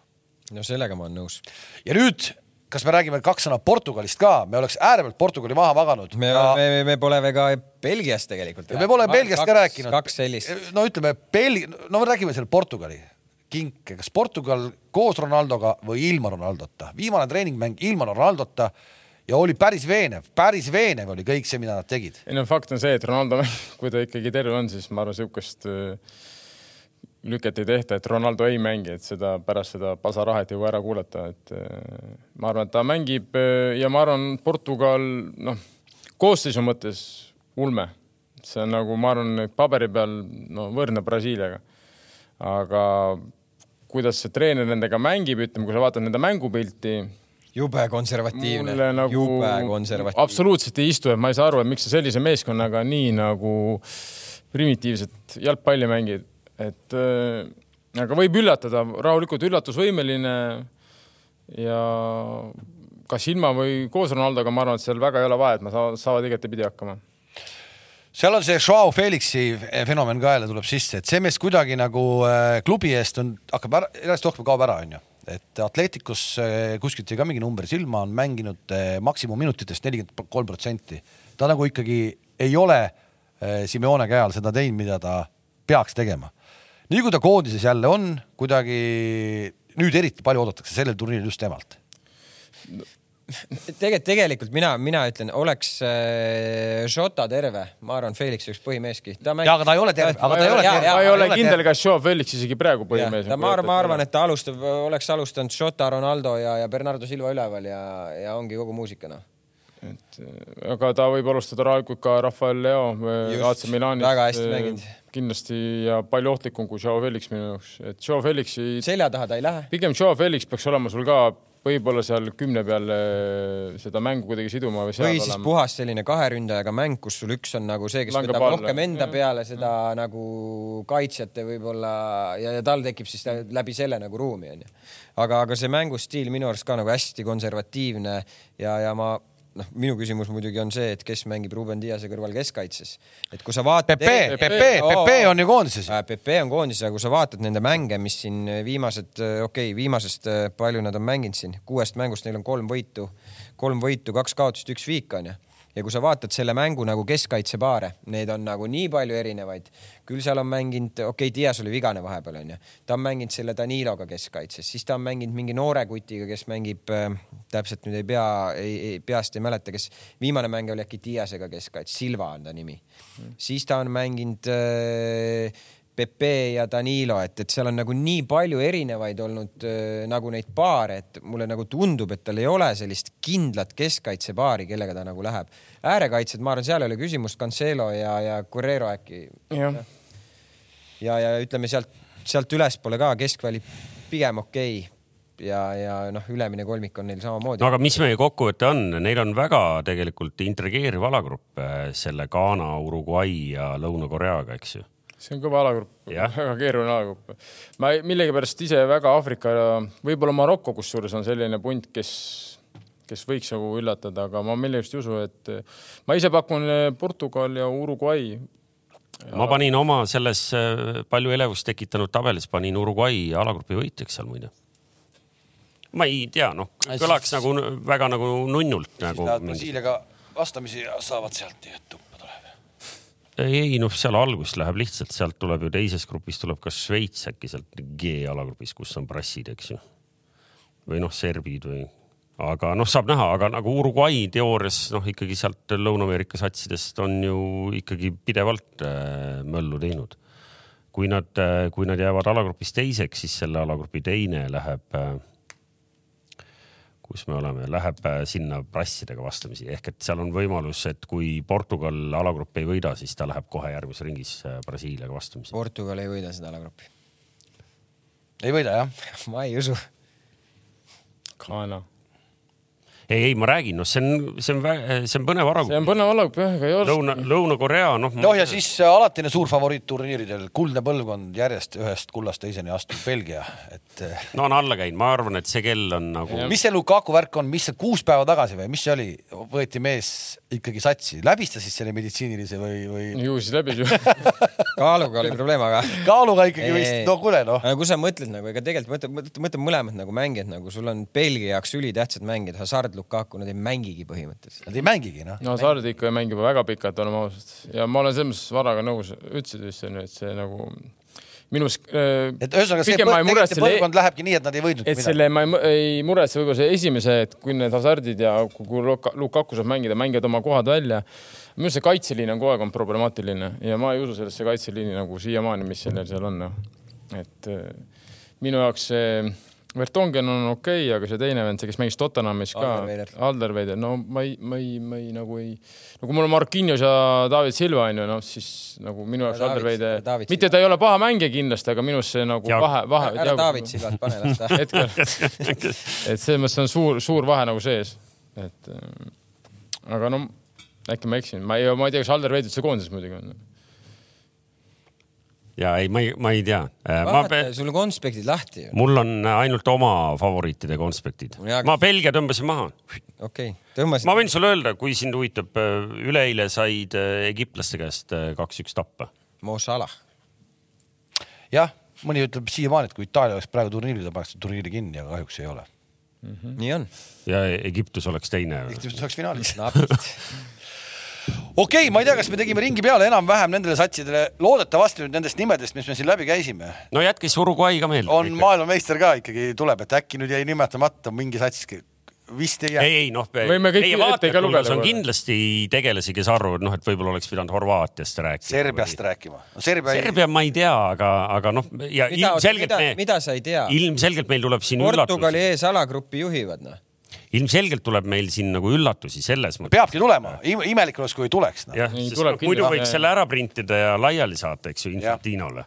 no sellega ma olen nõus. ja nüüd kas me räägime kaks sõna Portugalist ka, me oleks äärepealt Portugali maha maganud. me ja..., me, me pole ka Belgiast tegelikult. me pole Belgiast ka rääkinud. kaks sellist. no ütleme Belgia, no räägime selle Portugali kinke, kas Portugal koos Ronaldoga või ilma Ronaldota. viimane treeningmäng ilma Ronaldota ja oli päris veenev, päris veenev oli kõik see, mida nad tegid. ei no fakt on see, et Ronaldo, kui ta ikkagi terve on, siis ma arvan, sihukest äh, lüket ei tehta, et Ronaldo ei mängi, et seda pärast seda pasarahet ei jõua ära kuulata, et äh, ma arvan, et ta mängib äh, ja ma arvan, Portugal noh, koosseisu mõttes ulme. see on nagu, ma arvan, paberi peal no võrdne Brasiiliaga. aga kuidas see treener nendega mängib, ütleme, kui sa vaatad nende mängupilti. jube konservatiivne nagu, jube konservatiivne. absoluutselt ei istu, et ma ei saa aru, et miks sa sellise meeskonnaga nii nagu primitiivset jalgpalli mängid, et äh, aga võib üllatada, rahulikult üllatusvõimeline ja kas ilma või koos Ronaldoga, ma arvan, et seal väga ei ole vahet, nad saavad igatepidi hakkama seal on see Joao Felixi fenomen ka jälle tuleb sisse, et see mees kuidagi nagu äh, klubi eest on, hakkab ära, järjest rohkem kaob ära, onju. et Atleticus äh, kuskilt jäi ka mingi number silma, on mänginud maksimumminutitest nelikümmend kolm protsenti. ta nagu ikkagi ei ole Simeone käe all seda teinud, mida ta peaks tegema. Nii kui ta koondises jälle on, kuidagi nüüd eriti palju oodatakse sellel turniiril just temalt tegelikult, tegelikult mina, mina ütlen, oleks äh, Jota terve, ma arvan, Felix oleks põhimeeski. Mäng... ja aga ta ei ole terve, aga ta ei ole terve. ma ei ole kindel, kas Joe Felix isegi praegu põhimees on. ma arvan, ma arvan, et ta alustab, oleks alustanud Jota, Ronaldo ja, ja Bernardo Silva üleval ja, ja ongi kogu muusika noh et aga ta võib alustada rahulikult ka Rafael Leo AC Milanis. väga hästi mänginud. Kindlasti ja palju ohtlikum kui Joe Felix minu jaoks, et Joe Felixi. selja taha ta ei lähe. pigem Joe Felix peaks olema sul ka võib-olla seal kümne peal seda mängu kuidagi siduma või või siis olema. puhas selline kahe ründajaga mäng, kus sul üks on nagu see, kes Lange võtab palle. rohkem enda ja. peale seda ja. nagu kaitsjate võib-olla ja, ja tal tekib siis läbi selle nagu ruumi onju. aga, aga see mängustiil minu arust ka nagu hästi konservatiivne ja, ja ma noh, minu küsimus muidugi on see, et kes mängib Ruben Diase kõrval keskkaitses. et kui sa vaatad. Pepe, Pepe, Pepe on ju koondises. Pepe on koondises, aga kui sa vaatad nende mänge, mis siin viimased, okei okay,, viimasest palju nad on mänginud siin, kuuest mängust neil on kolm võitu, kolm võitu, kaks kaotust, üks viik on ju ja kui sa vaatad selle mängu nagu keskkaitsepaare, need on nagu nii palju erinevaid. küll seal on mänginud, okei okay,, Dias oli vigane vahepeal onju, ta on mänginud selle Daniloga keskkaitses, siis ta on mänginud mingi noore kutiga, kes mängib äh,, täpselt nüüd ei pea, peast ei mäleta, kes viimane mäng oli äkki Diasega keskkaitses, Silva on ta nimi mm.. siis ta on mänginud äh, Pepe ja Danilo, et, et seal on nagu nii palju erinevaid olnud äh, nagu neid paare, et mulle nagu tundub, et tal ei ole sellist kindlat keskkaitsepaari, kellega ta nagu läheb. äärekaitsjad, ma arvan, seal ei ole küsimust, Cancelo ja, ja Guerrero äkki. ja, ja, ja ütleme sealt, sealt ülespoole ka keskväli pigem okei okay ja, ja noh, ülemine kolmik on neil samamoodi. no aga mis meie kokkuvõte on, neil on väga tegelikult intrigeeriv alagrupp äh, selle Ghana, Uruguay ja Lõuna-Koreaga, eks ju see on kõva alagrupp, väga keeruline alagrupp. ma millegipärast ise väga Aafrika, võib-olla Maroko kusjuures on selline punt, kes, kes võiks nagu üllatada, aga ma millegipärast ei usu, et ma ise pakun eh, Portugal ja Uruguay. ma panin oma selles eh, palju elevust tekitanud tabelis, panin Uruguay alagrupi võitjaks seal muide ma ei tea, noh, kõlaks siis... nagu väga nagu nunnult siis nagu. Brasiiliaga vastamisi ja saavad sealt nii, et. Ei noh, seal algus läheb lihtsalt, sealt tuleb ju teises grupis tuleb ka Šveits äkki sealt G alagrupis, kus on brassid, eks ju. või noh, serbid või, aga noh, saab näha, aga nagu Uruguay teoorias noh, ikkagi sealt Lõuna-Ameerika satsidest on ju ikkagi pidevalt äh, möllu teinud kui nad, äh, kui nad jäävad alagrupis teiseks, siis selle alagrupi teine läheb äh, kus me oleme, läheb äh, sinna prassidega vastamisi ehk et seal on võimalus, et kui Portugal alagruppi ei võida, siis ta läheb kohe järgmises ringis äh, Brasiiliaga vastamisi. Portugal ei võida seda alagruppi. ei võida jah? ma ei usu. Ghana ei, ei, ma räägin, noh, see on, see on, see on põnev areng. see on põnev areng, jah, ei oska. Lõuna, Lõuna-Korea, noh. noh, ja siis äh, alatine suur favoriit turniiridel, kuldne põlvkond järjest ühest kullast teiseni astuv Belgia, et. Äh, no on alla käinud, ma arvan, et see kell on nagu. mis see Lukaku värk on, mis see kuus päeva tagasi või mis see oli, võeti mees ikkagi satsi, läbis ta siis selle meditsiinilise või, või? ju siis läbis ju kaaluga oli probleem, aga. kaaluga ikkagi vist, no kuule noh. kui sa mõtled nagu, ega tegelikult mõtle, mõtle mõlemad nagu mängijad nagu sul on Belgia jaoks ülitähtsad mängijad, Hazard Lukaku, nad ei mängigi põhimõtteliselt. Nad ei mängigi, noh. no Sard ikka ei mängi juba väga pikalt, oleme ausad. ja ma olen selles mõttes Varaga nõus, ütlesid vist onju, et see nagu minus äh,. et ühesõnaga see, põlvkond, põlvkond lähebki nii, et nad ei võidnud et midagi. selle ma ei, ei muretse võib-olla see esimese, et kui need Hazardid ja kui Lukaku saab mängida, mängivad oma kohad välja. minu arust see kaitseliin on kogu aeg on problemaatiline ja ma ei usu sellesse kaitseliini nagu siiamaani, mis sellel seal on. Noh. et äh, minu jaoks see Vertongen on okei okay,, aga see teine vend, see, kes mängis Tottenhamis ka, Alderweider, no ma ei, ma ei, ma ei nagu ei, no kui mul on Marquinhos ja David Silva on ju, noh siis nagu minu jaoks Alderweider, mitte ta ei ole paha mängija kindlasti, aga minus see nagu ja. vahe, vahe. ära David Silvat pane, las ta. hetkel, et selles mõttes on suur, suur vahe nagu sees, et äh, aga no äkki ma eksin, ma ei, ma ei tea, kas Alderweider üldse koondises muidugi on ja ei, ma ei, ma ei tea. Äh, vaata, sul on konspektid lahti ju. mul on ainult oma favoriitide konspektid. ma Belgia tõmbasin maha. okei okay., tõmbasid. ma võin sulle öelda, kui sind huvitab, äh, üleeile said äh, egiptlaste käest kaks-üks tappa. Mo Salah. jah, mõni ütleb siiamaani, et kui Itaalia oleks praegu turniiril, ta paneks turniiri kinni, aga kahjuks ei ole mm. -hmm. nii on. ja Egiptus oleks teine. Egiptus oleks finaalis okei okay,, ma ei tea, kas me tegime ringi peale enam-vähem nendele satsidele, loodetavasti nüüd nendest nimedest, mis me siin läbi käisime. no jätke siis Uruguay ka meelde. on maailmameister ka ikkagi tuleb, et äkki nüüd jäi nimetamata mingi sats vist ei jää. ei, ei noh, võime kõik ette ka lugeda. on kindlasti tegelasi, kes arvavad, noh, et võib-olla oleks pidanud Horvaatiast rääkima. Serbiast või... rääkima no,. Serbia, Serbia ei... ma ei tea, aga, aga noh, ja mida, ilmselgelt mida, me. mida sa ei tea? ilmselgelt meil tuleb siin Portugali üllatusi. Portugali ees alagrupi juhivad, noh ilmselgelt tuleb meil siin nagu üllatusi selles mõttes. peabki tulema, imelik oleks, kui ei tuleks no.. jah, sest muidu võiks selle ära printida ja laiali saata, eks ju, Infantinole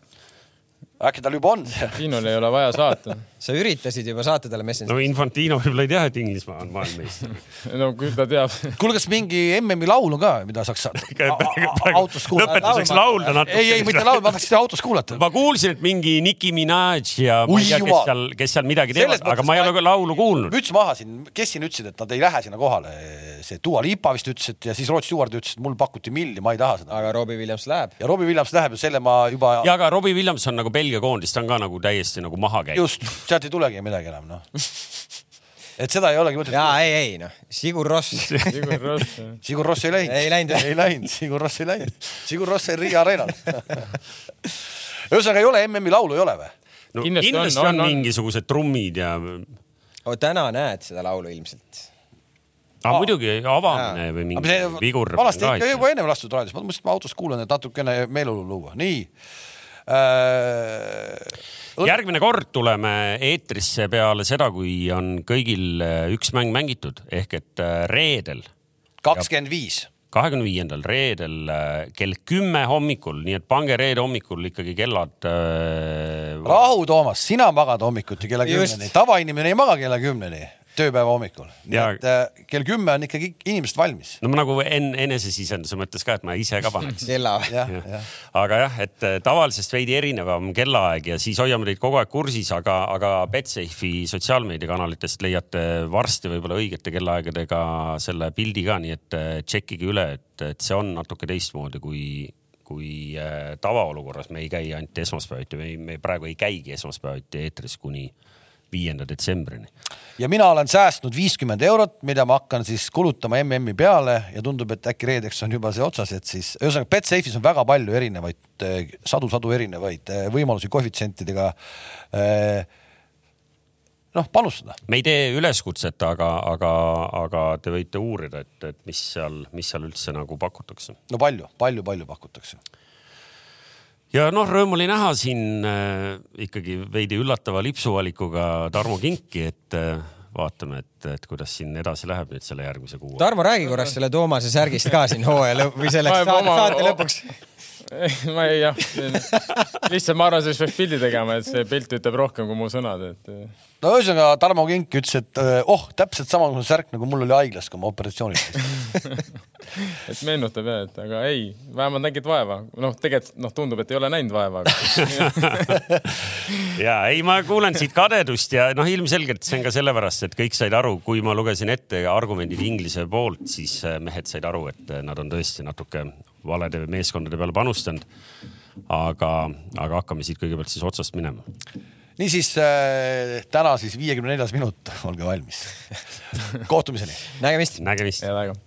äkki tal juba on Infantinole ei ole vaja saata sa üritasid juba saata talle Messengeri. no Infantino võib-olla ei tea, et Inglismaa on maailmameister no küll ta teab. kuule, kas mingi MM-i laulu ka, mida saaks autos kuulata? lõpetuseks laulda natuke. ei, ei mitte laulda, ma tahaks seda autos kuulata. ma kuulsin, et mingi Nicki Minaj ja ma ei tea, kes seal, kes seal midagi teevad, aga ma ei ole ka laulu kuulnud. müts maha siin, kes siin ütlesid, et nad ei lähe sinna kohale? see Dua Lipa vist ütles, et ja siis Rootsi Stewart ütles, et mul pakuti milli, ma ei taha seda. aga Robbie Williams läheb. ja Robbie Williams läheb ja selle ma juba. ja aga Robbie Williams on nagu Belgia koondis, ta on ka nagu täiesti nagu maha käinud. just, sealt ei tulegi midagi enam noh et seda ei olegi mõtet. jaa, ei, ei noh, Sigur Ross Sigur Ross Sigur Ross ei läinud. ei läinud ei läinud, Sigur Ross ei läinud. Sigur Ross oli Riia areenal ühesõnaga ei ole MM-i laulu ei ole või? no kindlasti, kindlasti on, on, on, mingisugused trummid ja. oh, täna näed seda laulu ilmselt ah, muidugi avamine ja. või mingi see, vigur. vanasti ikka juba ennem lastud raadios, ma mõtlesin, et ma autos kuulan, et natukene meeleolu luua, nii äh, järgmine kord tuleme eetrisse peale seda, kui on kõigil äh, üks mäng mängitud. Ehk et äh, reedel. kakskümmend viis. kahekümne viiendal reedel äh, kell kümme hommikul, nii et pange reede hommikul ikkagi kellad äh.... rahu, Toomas, sina magad hommikuti kella kümneni, tavainimene ei maga kella kümneni tööpäeva hommikul. ja... et äh, kell kümme on ikkagi inimesed valmis. no ma nagu en, enesesisenduse mõttes ka, et ma ise ka paneks kella ja, ja. aga jah, et äh, tavalisest veidi erinevam kellaaeg ja siis hoiame teid kogu aeg kursis, aga, aga Betsafe'i sotsiaalmeediakanalitest leiate varsti võib-olla õigete kellaaegadega selle pildi ka, nii et äh, tšekkige üle, et, et see on natuke teistmoodi kui kui äh, tavaolukorras me ei käi ainult esmaspäeviti, me, me praegu ei käigi esmaspäeviti eetris kuni viienda detsembrini. ja mina olen säästnud viiskümmend eurot, mida ma hakkan siis kulutama MM-i peale ja tundub, et äkki reedeks on juba see otsas, et siis ühesõnaga Betsafe'is on väga palju erinevaid sadu-sadu erinevaid võimalusi koefitsientidega noh, panustada. me ei tee üleskutset, aga, aga, aga te võite uurida, et, et mis seal, mis seal üldse nagu pakutakse. no palju, palju, palju pakutakse ja noh, rõõm oli näha siin äh, ikkagi veidi üllatava lipsuvalikuga Tarmo Kinki, et äh, vaatame, et, et kuidas siin edasi läheb nüüd selle järgmise kuu. Tarmo, räägi korraks selle Toomase särgist ka siin hooaja lõpp või selleks saate, saate lõpuks ma ei jah, lihtsalt ma arvan, sellest peaks pildi tegema, et see pilt ütleb rohkem kui mu sõnad, et. no ühesõnaga Tarmo Kink ütles, et oh, täpselt samasugune särk nagu mul oli haiglas, kui ma operatsioonil käisin et meenutab jah, et aga ei, vähemalt nägid vaeva. noh, tegelikult noh, tundub, et ei ole näinud vaeva ja ei, ma kuulen siit kadedust ja noh, ilmselgelt see on ka sellepärast, et kõik said aru, kui ma lugesin ette argumendid Inglise poolt, siis mehed said aru, et nad on tõesti natuke valede meeskondade peale panustanud. aga, aga hakkame siit kõigepealt siis otsast minema. niisiis äh, täna siis viiekümne neljas minut, olge valmis kohtumiseni. nägemist. nägemist. head aega